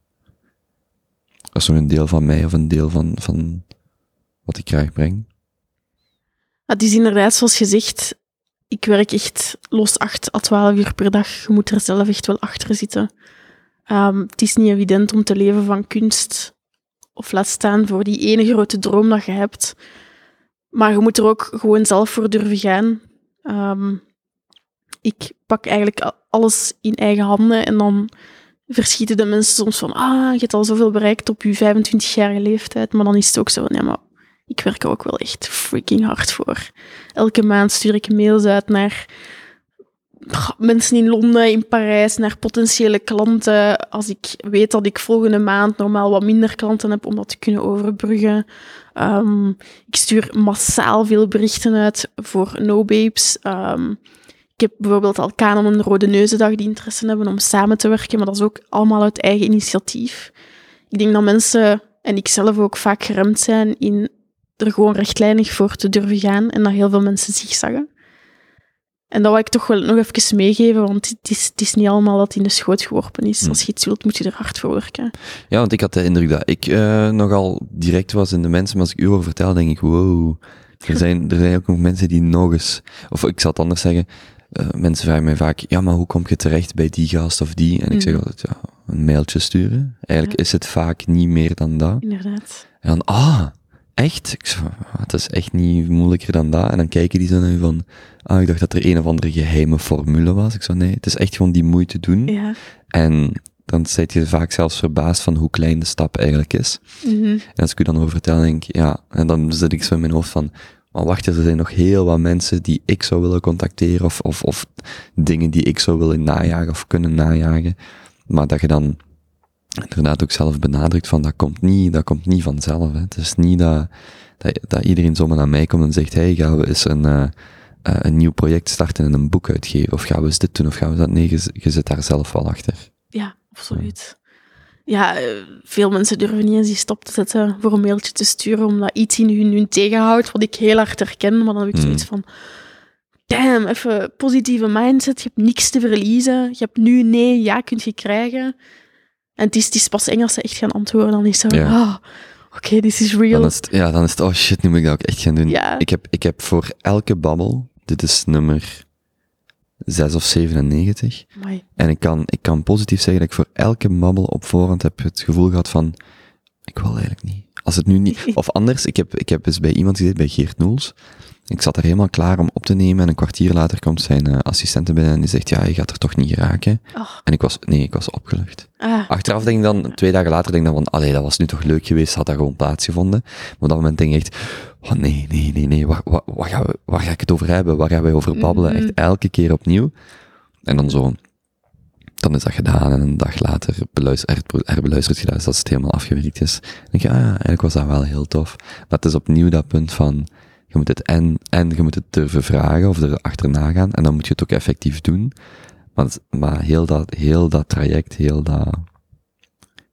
is nog een deel van mij of een deel van, van wat ik graag breng. Het is inderdaad, zoals gezegd, ik werk echt los 8 à 12 uur per dag. Je moet er zelf echt wel achter zitten. Ehm, het is niet evident om te leven van kunst. Of laat staan voor die ene grote droom dat je hebt. Maar je moet er ook gewoon zelf voor durven gaan. Ehm, ik pak eigenlijk alles in eigen handen en dan verschieten de mensen soms van ah, je hebt al zoveel bereikt op je 25-jarige leeftijd. Maar dan is het ook zo ja, maar ik werk er ook wel echt freaking hard voor. Elke maand stuur ik mails uit naar mensen in Londen, in Parijs, naar potentiële klanten. Als ik weet dat ik volgende maand normaal wat minder klanten heb om dat te kunnen overbruggen. Ehm, ik stuur massaal veel berichten uit voor No Babes. Ehm, ik heb bijvoorbeeld al Canon en Rode Neuzendag die interesse hebben om samen te werken, maar dat is ook allemaal uit eigen initiatief. Ik denk dat mensen, en ik zelf ook, vaak geremd zijn in er gewoon rechtlijnig voor te durven gaan en dat heel veel mensen zigzaggen. En dat wil ik toch wel nog even meegeven, want het is, het is niet allemaal dat in de schoot geworpen is. Hm. Als je iets wilt, moet je er hard voor werken. Ja, want ik had de indruk dat ik eh, nogal direct was in de mensen, maar als ik u over vertel, denk ik, wow, er zijn, er zijn ook nog mensen die nog eens, of ik zal het anders zeggen, eh, mensen vragen mij vaak, ja, maar hoe kom je terecht bij die gast of die? En ik zeg Mhm. altijd, ja, een mailtje sturen. Eigenlijk Ja. is het vaak niet meer dan dat. Inderdaad. En dan, ah, echt? Ik het is echt niet moeilijker dan dat. En dan kijken die zo naar je van, ah, ik dacht dat er een of andere geheime formule was. Ik zei, nee, het is echt gewoon die moeite doen. Ja. En dan zit je vaak zelfs verbaasd van hoe klein de stap eigenlijk is. Mhm. En als ik u dan over vertel, denk ik, ja, en dan zit ik zo in mijn hoofd van, maar wacht eens, er zijn nog heel wat mensen die ik zou willen contacteren, of, of, of dingen die ik zou willen najagen of kunnen najagen. Maar dat je dan inderdaad ook zelf benadrukt van, dat komt niet, dat komt niet vanzelf. Hè. Het is niet dat, dat, dat iedereen zomaar naar mij komt en zegt, hey, gaan we eens een, eh, eh, een nieuw project starten en een boek uitgeven, of gaan we eens dit doen, of gaan we dat, nee, je, je zit daar zelf wel achter. Ja, absoluut. Ja, eh, veel mensen durven niet eens die stop te zetten voor een mailtje te sturen, omdat iets in hun, hun tegenhoudt, wat ik heel hard herken. Maar dan heb ik Hmm. zoiets van, damn, even positieve mindset, je hebt niks te verliezen, je hebt nu nee, ja kunt je krijgen. En het is, het is pas eng als ze echt gaan antwoorden, dan is het zo, Ja. ah, oké, this is real. Dan is het, ja, dan is het, oh shit, nu moet ik dat ook echt gaan doen. Ja. Ik, heb, ik heb voor elke babbel, dit is nummer 6 of 97, Amai. en ik kan, ik kan positief zeggen dat ik voor elke babbel op voorhand heb het gevoel gehad van, ik wil eigenlijk niet. Als het nu niet, of anders, ik heb, ik heb eens bij iemand gezeten, bij Geert Noels, ik zat er helemaal klaar om op te nemen en een kwartier later komt zijn uh, assistente binnen en die zegt, ja, je gaat er toch niet geraken. Oh, En ik was, nee, ik was opgelucht. ah, Achteraf denk ik dan, twee dagen later denk ik dan van, allee, dat was nu toch leuk geweest, had dat gewoon plaatsgevonden. Maar op dat moment denk ik echt, oh nee, nee, nee, nee, waar, waar, waar, gaan we, waar ga ik het over hebben? Waar gaan wij over babbelen? Mhm. Echt elke keer opnieuw. En dan zo, dan is dat gedaan en een dag later beluister, her- herbeluisterd geluisterd als het helemaal afgewerkt is. Dan denk je, ah ja, eigenlijk was dat wel heel tof. Het is opnieuw dat punt van, je moet het en, en je moet het durven vragen of er achterna gaan en dan moet je het ook effectief doen. Maar, het- maar heel dat, heel dat traject, heel dat,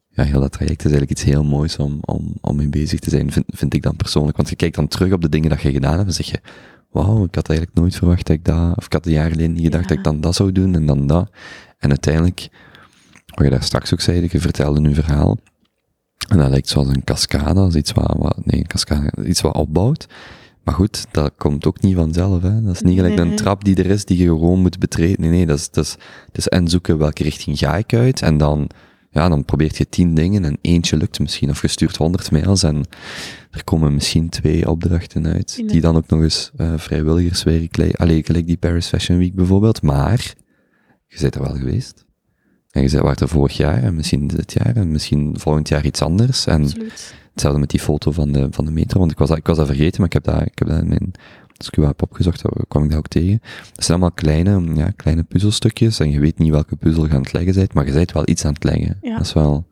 ja, heel dat traject is eigenlijk iets heel moois om, om, om mee bezig te zijn, vind, vind ik dan persoonlijk. Want je kijkt dan terug op de dingen dat je gedaan hebt en zeg je, wauw, ik had eigenlijk nooit verwacht dat ik dat, of ik had een jaar geleden niet gedacht Ja. dat ik dan dat zou doen en dan dat. En uiteindelijk, wat je daar straks ook zei, je vertelde nu verhaal. En dat lijkt zoals een cascade, als iets wat, wat nee, een cascade, iets wat opbouwt. Maar goed, dat komt ook niet vanzelf, hè. Dat is niet gelijk een trap die er is, die je gewoon moet betreden. Nee, nee, dat is, dat is, het is en zoeken welke richting ga ik uit, en dan, ja, dan probeert je tien dingen en eentje lukt misschien, of je stuurt honderd mails en er komen misschien twee opdrachten uit, die dan ook nog eens uh, vrijwilligerswerk, li- allee, gelijk die Paris Fashion Week bijvoorbeeld, maar je bent er wel geweest. En je bent waar er vorig jaar, en misschien dit jaar, en misschien volgend jaar iets anders, en absoluut. Hetzelfde met die foto van de, van de metro, want ik was, dat- ik was dat vergeten, maar ik heb dat, ik heb dat in mijn, wel heb opgezocht, kwam ik dat ook tegen. Het zijn allemaal kleine, ja, kleine puzzelstukjes, en je weet niet welke puzzel je aan het leggen bent, maar je bent wel iets aan het leggen. Ja. Dat is wel,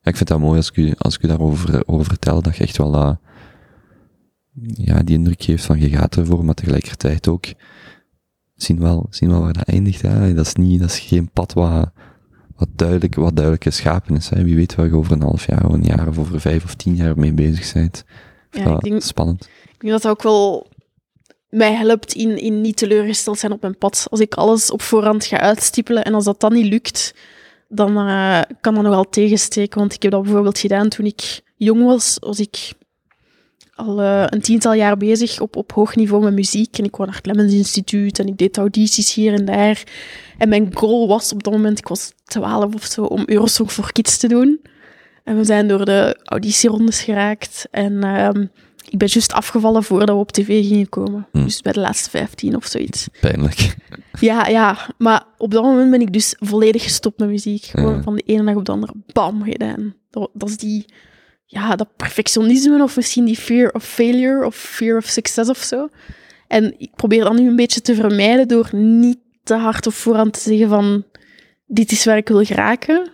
ja, ik vind dat mooi als ik u, als ik u daarover over vertel, dat je echt wel dat, ja, die indruk geeft van je gaat ervoor, maar tegelijkertijd ook zien wel, zien wel waar dat eindigt. Hè. Dat is niet, dat is geen pad wat, wat duidelijk, wat duidelijk geschapen is. Hè. Wie weet waar je over een half jaar, of een jaar, of over vijf of tien jaar mee bezig bent. Ja, ik denk- spannend. Ik denk dat dat ook wel mij helpt in, in niet teleurgesteld zijn op mijn pad. Als ik alles op voorhand ga uitstippelen en als dat dan niet lukt, dan eh, kan dat nogal tegensteken. Want ik heb dat bijvoorbeeld gedaan toen ik jong was. Was ik al eh, een tiental jaar bezig op, op hoog niveau met muziek. En ik kwam naar het Clemens Instituut en ik deed audities hier en daar. En mijn goal was op dat moment, ik was 12 of zo, om Eurosong voor Kids te doen. En we zijn door de auditierondes geraakt. En ehm, ik ben juist afgevallen voordat we op tv gingen komen. Hm. Dus bij de laatste 15 of zoiets. Pijnlijk. Ja, ja. Maar op dat moment ben ik dus volledig gestopt met muziek. Gewoon Ja. van de ene dag op de andere, bam, gedaan. Dat, dat is die... Ja, dat perfectionisme of misschien die fear of failure of fear of success of zo. En ik probeer dat nu een beetje te vermijden door niet te hard op voorhand te zeggen van dit is waar ik wil geraken.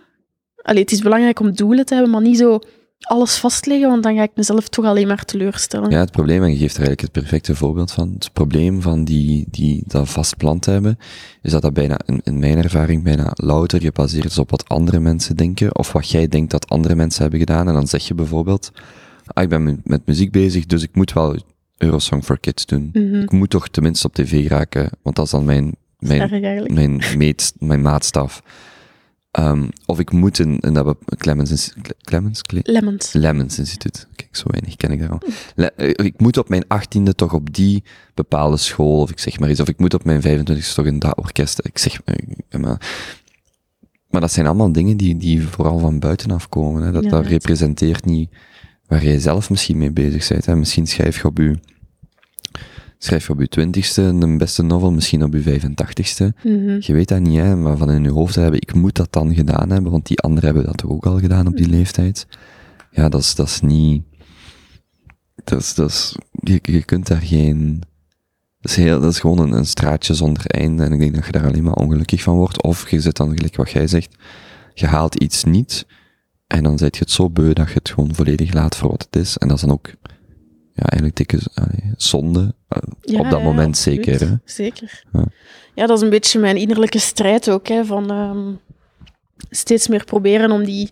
Allee, het is belangrijk om doelen te hebben, maar niet zo alles vastleggen, want dan ga ik mezelf toch alleen maar teleurstellen. Ja, het probleem, en je geeft er eigenlijk het perfecte voorbeeld van. Het probleem van die, die dat vast plan te hebben, is dat dat bijna, in, mijn ervaring, bijna louter gebaseerd is op wat andere mensen denken, of wat jij denkt dat andere mensen hebben gedaan. En dan zeg je bijvoorbeeld, ah, ik ben met, muziek bezig, dus ik moet wel Eurosong for Kids doen. Mhm. Ik moet toch tenminste op tv raken, want dat is dan mijn, mijn, meet, mijn maatstaf. Ehm, of ik moet in, in dat Clemens, Clemens? Cle- Lemons. Lemons Instituut. Kijk, zo weinig ken ik daar al. Le- eh, ik moet op mijn achttiende toch op die bepaalde school, of ik zeg maar iets, of ik moet op mijn 25 toch in dat orkest. Ik zeg eh, maar. Maar dat zijn allemaal dingen die, die vooral van buitenaf komen. Hè. Dat, Ja, dat representeert niet waar jij zelf misschien mee bezig bent. Hè. Misschien schrijf je op je, schrijf je op je twintigste een beste novel, misschien op je 85ste. Mhm. Je weet dat niet, hè, maar van in je hoofd hebben, ik moet dat dan gedaan hebben, want die anderen hebben dat ook al gedaan op die leeftijd. Ja, dat is, dat is niet, dat is, dat is, je, je kunt daar geen, dat is heel, dat is gewoon een, een straatje zonder einde en ik denk dat je daar alleen maar ongelukkig van wordt. Of je zit dan gelijk wat jij zegt, je haalt iets niet en dan zet je het zo beu dat je het gewoon volledig laat voor wat het is. En dat is dan ook, ja, eigenlijk dikke allee, zonde, eh, Ja, op dat moment zeker. Hè? Zeker. Ja. Ja. dat is een beetje mijn innerlijke strijd ook, hè, van ehm, steeds meer proberen om die,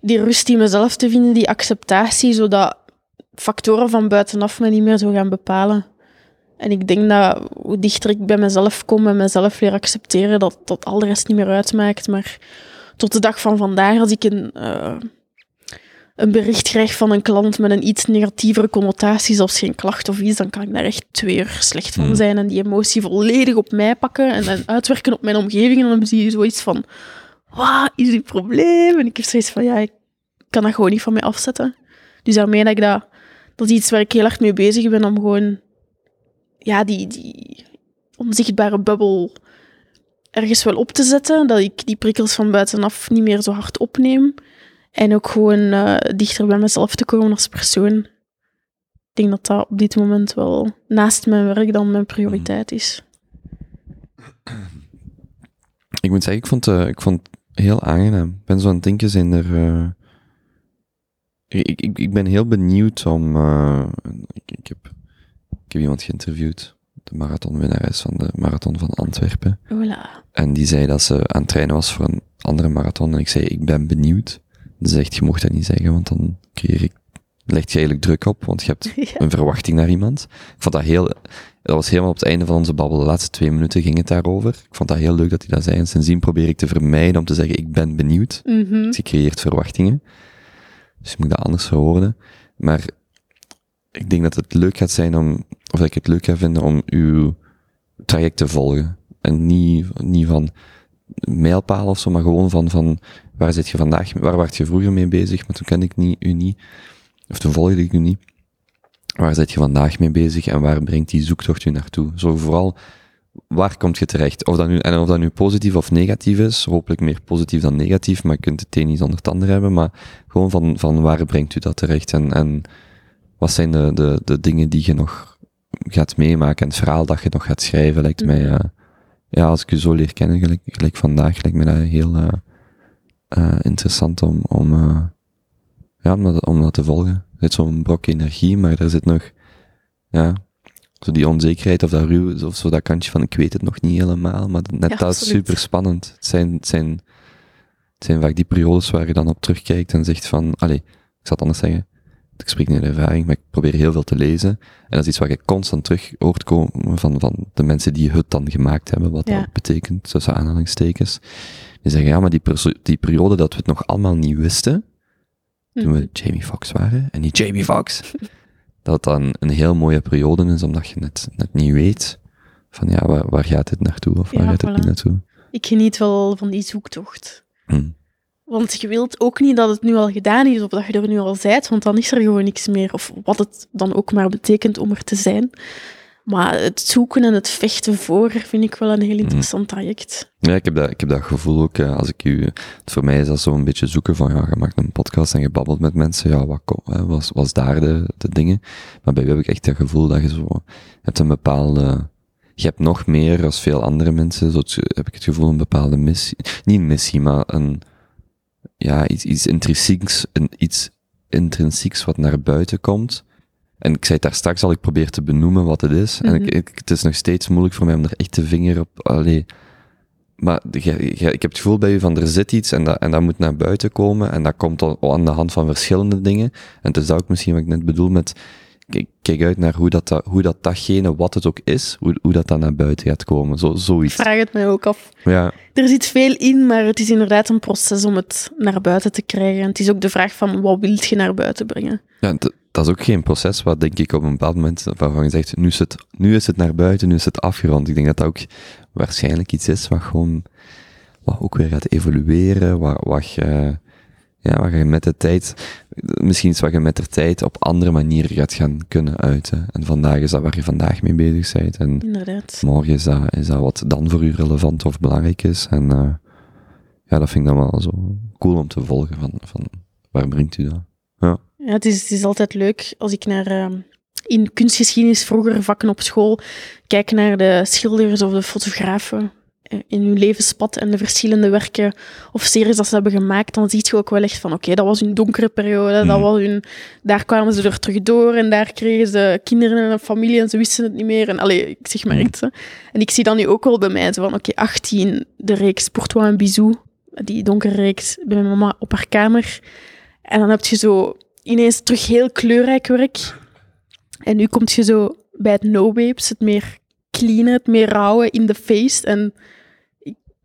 die rust in mezelf te vinden, die acceptatie, zodat factoren van buitenaf me niet meer zo gaan bepalen. En ik denk dat hoe dichter ik bij mezelf kom en mezelf leer accepteren, dat, dat al de rest niet meer uitmaakt. Maar tot de dag van vandaag, als ik een, eh, een bericht krijg van een klant met een iets negatievere connotatie, zelfs geen klacht of iets, dan kan ik daar echt twee uur slecht van Hmm. zijn en die emotie volledig op mij pakken en dan uitwerken op mijn omgeving. En dan zie je zoiets van, wat is uw probleem? En ik heb zoiets van, ja, ik kan dat gewoon niet van mij afzetten. Dus daarmee dat ik dat, dat is iets waar ik heel hard mee bezig ben, om gewoon, ja, die, die onzichtbare bubbel ergens wel op te zetten, dat ik die prikkels van buitenaf niet meer zo hard opneem. En ook gewoon eh, dichter bij mezelf te komen als persoon. Ik denk dat dat op dit moment wel naast mijn werk dan mijn prioriteit is. Ik moet zeggen, ik vond, eh, ik vond het heel aangenaam. Ik ben zo aan het denken, zijn er... eh, ik, ik, ik ben heel benieuwd om... ik, ik, heb, ik heb iemand geïnterviewd, de marathonwinnares van de Marathon van Antwerpen. Voilà. En die zei dat ze aan het trainen was voor een andere marathon. En ik zei, ik ben benieuwd. Ze zegt, je mocht dat niet zeggen, want dan creëer ik... Leg je eigenlijk druk op, want je hebt Ja. een verwachting naar iemand. Ik vond dat heel, dat was helemaal op het einde van onze babbel. De laatste twee minuten ging het daarover. Ik vond dat heel leuk dat hij dat zei. En sindsdien probeer ik te vermijden om te zeggen, ik ben benieuwd. Dus je creëert verwachtingen. Dus je moet dat anders verwoorden. Maar ik denk dat het leuk gaat zijn om, of dat ik het leuk ga vinden om uw traject te volgen. En niet, niet van mijlpalen of zo, maar gewoon van, van waar zit je vandaag, waar was je vroeger mee bezig, maar toen kende ik niet, u niet. Of toen volgde ik u niet. Waar zit je vandaag mee bezig en waar brengt die zoektocht u naartoe? Zo vooral, waar komt je terecht? Of dat nu, en of dat nu positief of negatief is, hopelijk meer positief dan negatief, maar je kunt het een niet zonder het ander hebben, maar gewoon van, van waar brengt u dat terecht en, en wat zijn de, de, de dingen die je nog gaat meemaken en het verhaal dat je nog gaat schrijven, lijkt mij, Mhm. Ja, als ik u zo leer kennen, gelijk, gelijk vandaag, lijkt me dat heel eh, eh, interessant om, om, eh, ja, om, dat, om dat te volgen. Er zit zo'n brok energie, maar er zit nog, ja, zo die onzekerheid of dat ruw, of zo dat kantje van ik weet het nog niet helemaal, maar net Ja, dat is super spannend. Het zijn, het zijn, het zijn vaak die periodes waar je dan op terugkijkt en zegt van, allee, ik zal het anders zeggen, ik spreek niet uit ervaring, maar ik probeer heel veel te lezen. En dat is iets wat je constant terug hoort komen van, van de mensen die het dan gemaakt hebben, wat Ja. dat betekent, tussen aanhalingstekens. Die zeggen, ja, maar die, die periode dat we het nog allemaal niet wisten, toen Mhm. we Jamie Foxx waren, en niet Jamie Foxx, dat het dan een heel mooie periode is, omdat je net, net niet weet van, ja, waar, waar gaat dit naartoe, of waar Ja, gaat dit voilà. niet naartoe. Ik geniet wel van die zoektocht. Hm. Want je wilt ook niet dat het nu al gedaan is of dat je er nu al bent, want dan is er gewoon niks meer. Of wat het dan ook maar betekent om er te zijn. Maar het zoeken en het vechten voor vind ik wel een heel interessant traject. Ja, ik heb dat, ik heb dat gevoel ook, eh, als ik u, voor mij is dat zo een beetje zoeken van, ja, je maakt een podcast en je babbelt met mensen, ja, wat hè, was, was daar de, de dingen. Maar bij u heb ik echt het gevoel dat je zo, hebt een bepaalde, je hebt nog meer als veel andere mensen, zo heb ik het gevoel, een bepaalde missie, niet een missie, maar een, ja, iets, iets intrinsieks, een, iets intrinsieks wat naar buiten komt. En ik zei het daar straks al, ik probeer te benoemen wat het is. En ik, Mhm. ik, het is nog steeds moeilijk voor mij om er echt de vinger op, allee, maar ik heb het gevoel bij u van er zit iets en dat, en dat moet naar buiten komen en dat komt al aan de hand van verschillende dingen. En het is dat ook misschien wat ik net bedoel met, kijk, kijk uit naar hoe dat, dat- hoe dat datgene, wat het ook is, hoe, hoe dat dan naar buiten gaat komen. Zo, Ik zoiets. vraag het mij ook af. Ja, Er zit veel in, maar het is inderdaad een proces om het naar buiten te krijgen. En het is ook de vraag van, wat wil je naar buiten brengen? ja dat is ook geen proces wat, denk ik, op een bepaald moment waarvan je zegt, nu is het, nu is het naar buiten, nu is het afgerond. Ik denk dat dat ook waarschijnlijk iets is wat gewoon, wat ook weer gaat evolueren, wat, wat je, ja, wat je met de tijd, misschien iets wat je met de tijd op andere manieren gaat gaan kunnen uiten. En vandaag is dat waar je vandaag mee bezig bent. En Inderdaad. morgen is dat, is dat wat dan voor u relevant of belangrijk is. En eh, ja, dat vind ik dan wel zo cool om te volgen van, van waar brengt u dat? Ja, het, is, het is altijd leuk als ik naar ehm, in kunstgeschiedenis vroeger vakken op school kijk naar de schilders of de fotografen in hun levenspad en de verschillende werken of series dat ze hebben gemaakt, dan zie je ook wel echt van oké, dat was hun donkere periode, dat Mhm. was hun, daar kwamen ze er terug door en daar kregen ze kinderen en een familie en ze wisten het niet meer. En allee, ik zeg maar iets. hè. En ik zie dan nu ook wel bij mij zo van oké, 18, de reeks Courtois en Bisou, die donkere reeks bij mijn mama op haar kamer. En dan heb je zo ineens terug heel kleurrijk werk. En nu komt je zo bij het no-babes, het meer clean, het meer rauwe in de face. En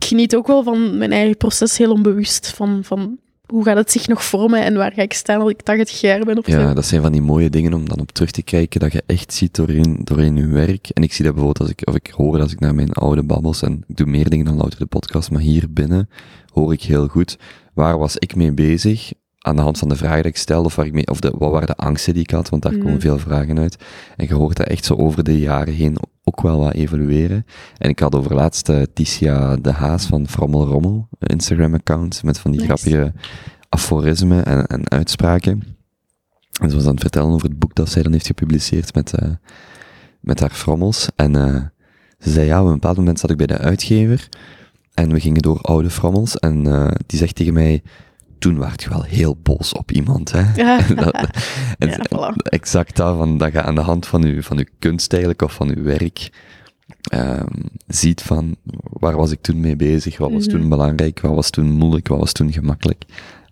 geniet ook wel van mijn eigen proces heel onbewust. Van, van hoe gaat het zich nog vormen en waar ga ik staan als ik 80 jaar ben of zo. Ja, dat zijn van die mooie dingen om dan op terug te kijken, dat je echt ziet doorheen, doorheen je werk. En ik zie dat bijvoorbeeld als ik, of ik hoor als ik naar mijn oude babbels, en ik doe meer dingen dan louter de podcast, maar hier binnen hoor ik heel goed, waar was ik mee bezig? Aan de hand van de vragen die ik stelde, of, waar ik mee, of de, wat waren de angsten die ik had, want daar Mhm. komen veel vragen uit. En je hoort dat echt zo over de jaren heen ook wel wat evolueren. En ik had over laatst eh, Ticia de Haas van Frommel Rommel, een Instagram-account, met van die Nice. grappige aforismen en, en uitspraken. En ze was aan het vertellen over het boek dat zij dan heeft gepubliceerd met, eh, met haar frommels. En eh, ze zei, ja, op een bepaald moment zat ik bij de uitgever en we gingen door oude frommels en die zegt tegen mij, toen waart je wel heel boos op iemand, hè. Ja. Dat- en Ja, ze- voilà. exact dat, van, dat je aan de hand van je, van uw kunst eigenlijk, of van uw werk, ehm, ziet van, waar was ik toen mee bezig, wat was Mhm. toen belangrijk, wat was toen moeilijk, wat was toen gemakkelijk.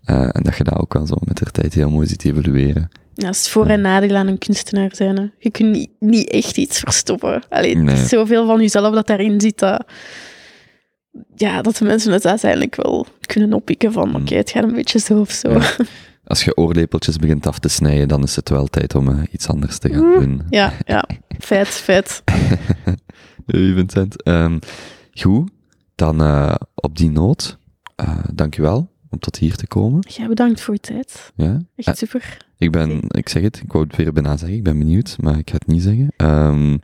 Eh, en dat je dat ook wel zo met de tijd heel mooi ziet evolueren. Ja, dat is voor- en nadeel aan een kunstenaar zijn. Hè. Je kunt niet, niet echt iets verstoppen. Allee, Het Nee. is zoveel van jezelf dat daarin zit, dat, ja, dat de mensen het uiteindelijk wel kunnen oppikken van Mm. oké, het gaat een beetje zo of zo. Ja. Als je oorlepeltjes begint af te snijden, dan is het wel tijd om eh, iets anders te gaan Mm. doen. Ja, ja. Feit, feit. Hey, Vincent. Ehm, goed, dan eh, op die noot, eh dankjewel om tot hier te komen. Jij bedankt voor je tijd. Ja? Echt super. ik ben, ik zeg het, ik wou het weer bijna zeggen, ik ben benieuwd, maar ik ga het niet zeggen. Ehm,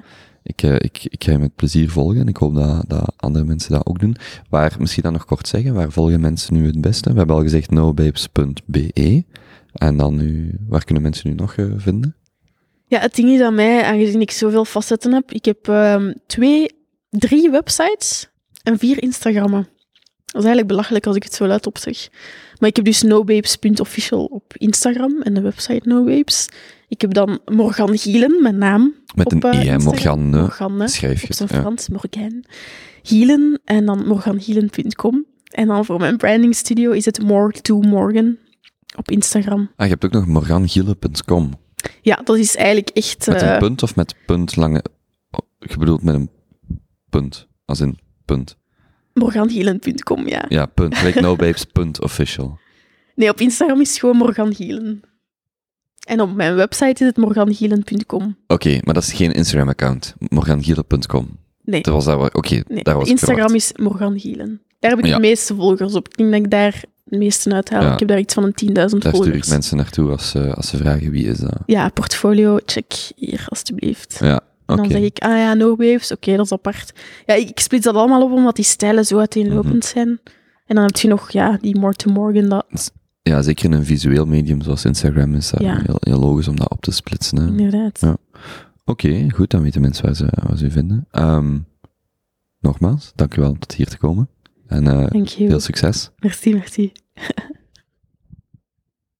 ik, eh, ik, ik ga je met plezier volgen en ik hoop dat, dat andere mensen dat ook doen. Waar, misschien dan nog kort zeggen, waar volgen mensen nu het beste? We hebben al gezegd nobabes.be. En dan nu, waar kunnen mensen nu nog eh, vinden? Ja, het ding is aan mij, aangezien ik zoveel facetten heb, ik heb ehm, twee, drie websites en vier Instagrammen. Dat is eigenlijk belachelijk als ik het zo luid opzeg. Maar ik heb dus nobabes.official op Instagram en de website nobabes. Ik heb dan Morgan Gielen, mijn naam. Met op, een eh, i, Morgane, schrijf je op zijn. Frans, Morgan. Gielen en dan morgangielen.com. En dan voor mijn branding studio is het more to morgan op Instagram. Ah, je hebt ook nog morgangiele.com. Ja, dat is eigenlijk echt... Met eh, een punt of met punt lange... oh, Je bedoelt met een punt, als in punt. morgangielen.com, ja. Ja, punt. Like nobabes, punt official. Nee, op Instagram is het gewoon Morgan Gielen. En op mijn website is het morgangielen.com. Oké, maar dat is geen Instagram-account. morgangiele.com. Nee, Dat was dat waar... Oké, nee. daar was Instagram is Morgan Gielen. Daar heb ik Ja. de meeste volgers op. Ik denk dat ik daar de meeste uithaal. Ja. Ik heb daar iets van een 10.000 Daar stuur ik volgers. mensen naartoe als, ze- als ze vragen wie is dat. Ja, portfolio, check hier alstublieft. Ja, En oké. dan zeg ik, ah ja, no waves, oké, dat is apart. Ja, ik splits dat allemaal op omdat die stijlen zo uiteenlopend Mhm. zijn. En dan heb je nog, ja, die More to Morgan, dat, Ja, zeker in een visueel medium zoals Instagram is dat Ja. heel, heel logisch om dat op te splitsen. hè. inderdaad. Ja. Oké, goed, dan weten mensen waar ze, waar ze u vinden. Ehm, nogmaals, dank u wel om tot hier te komen. En eh, veel succes. Merci, merci.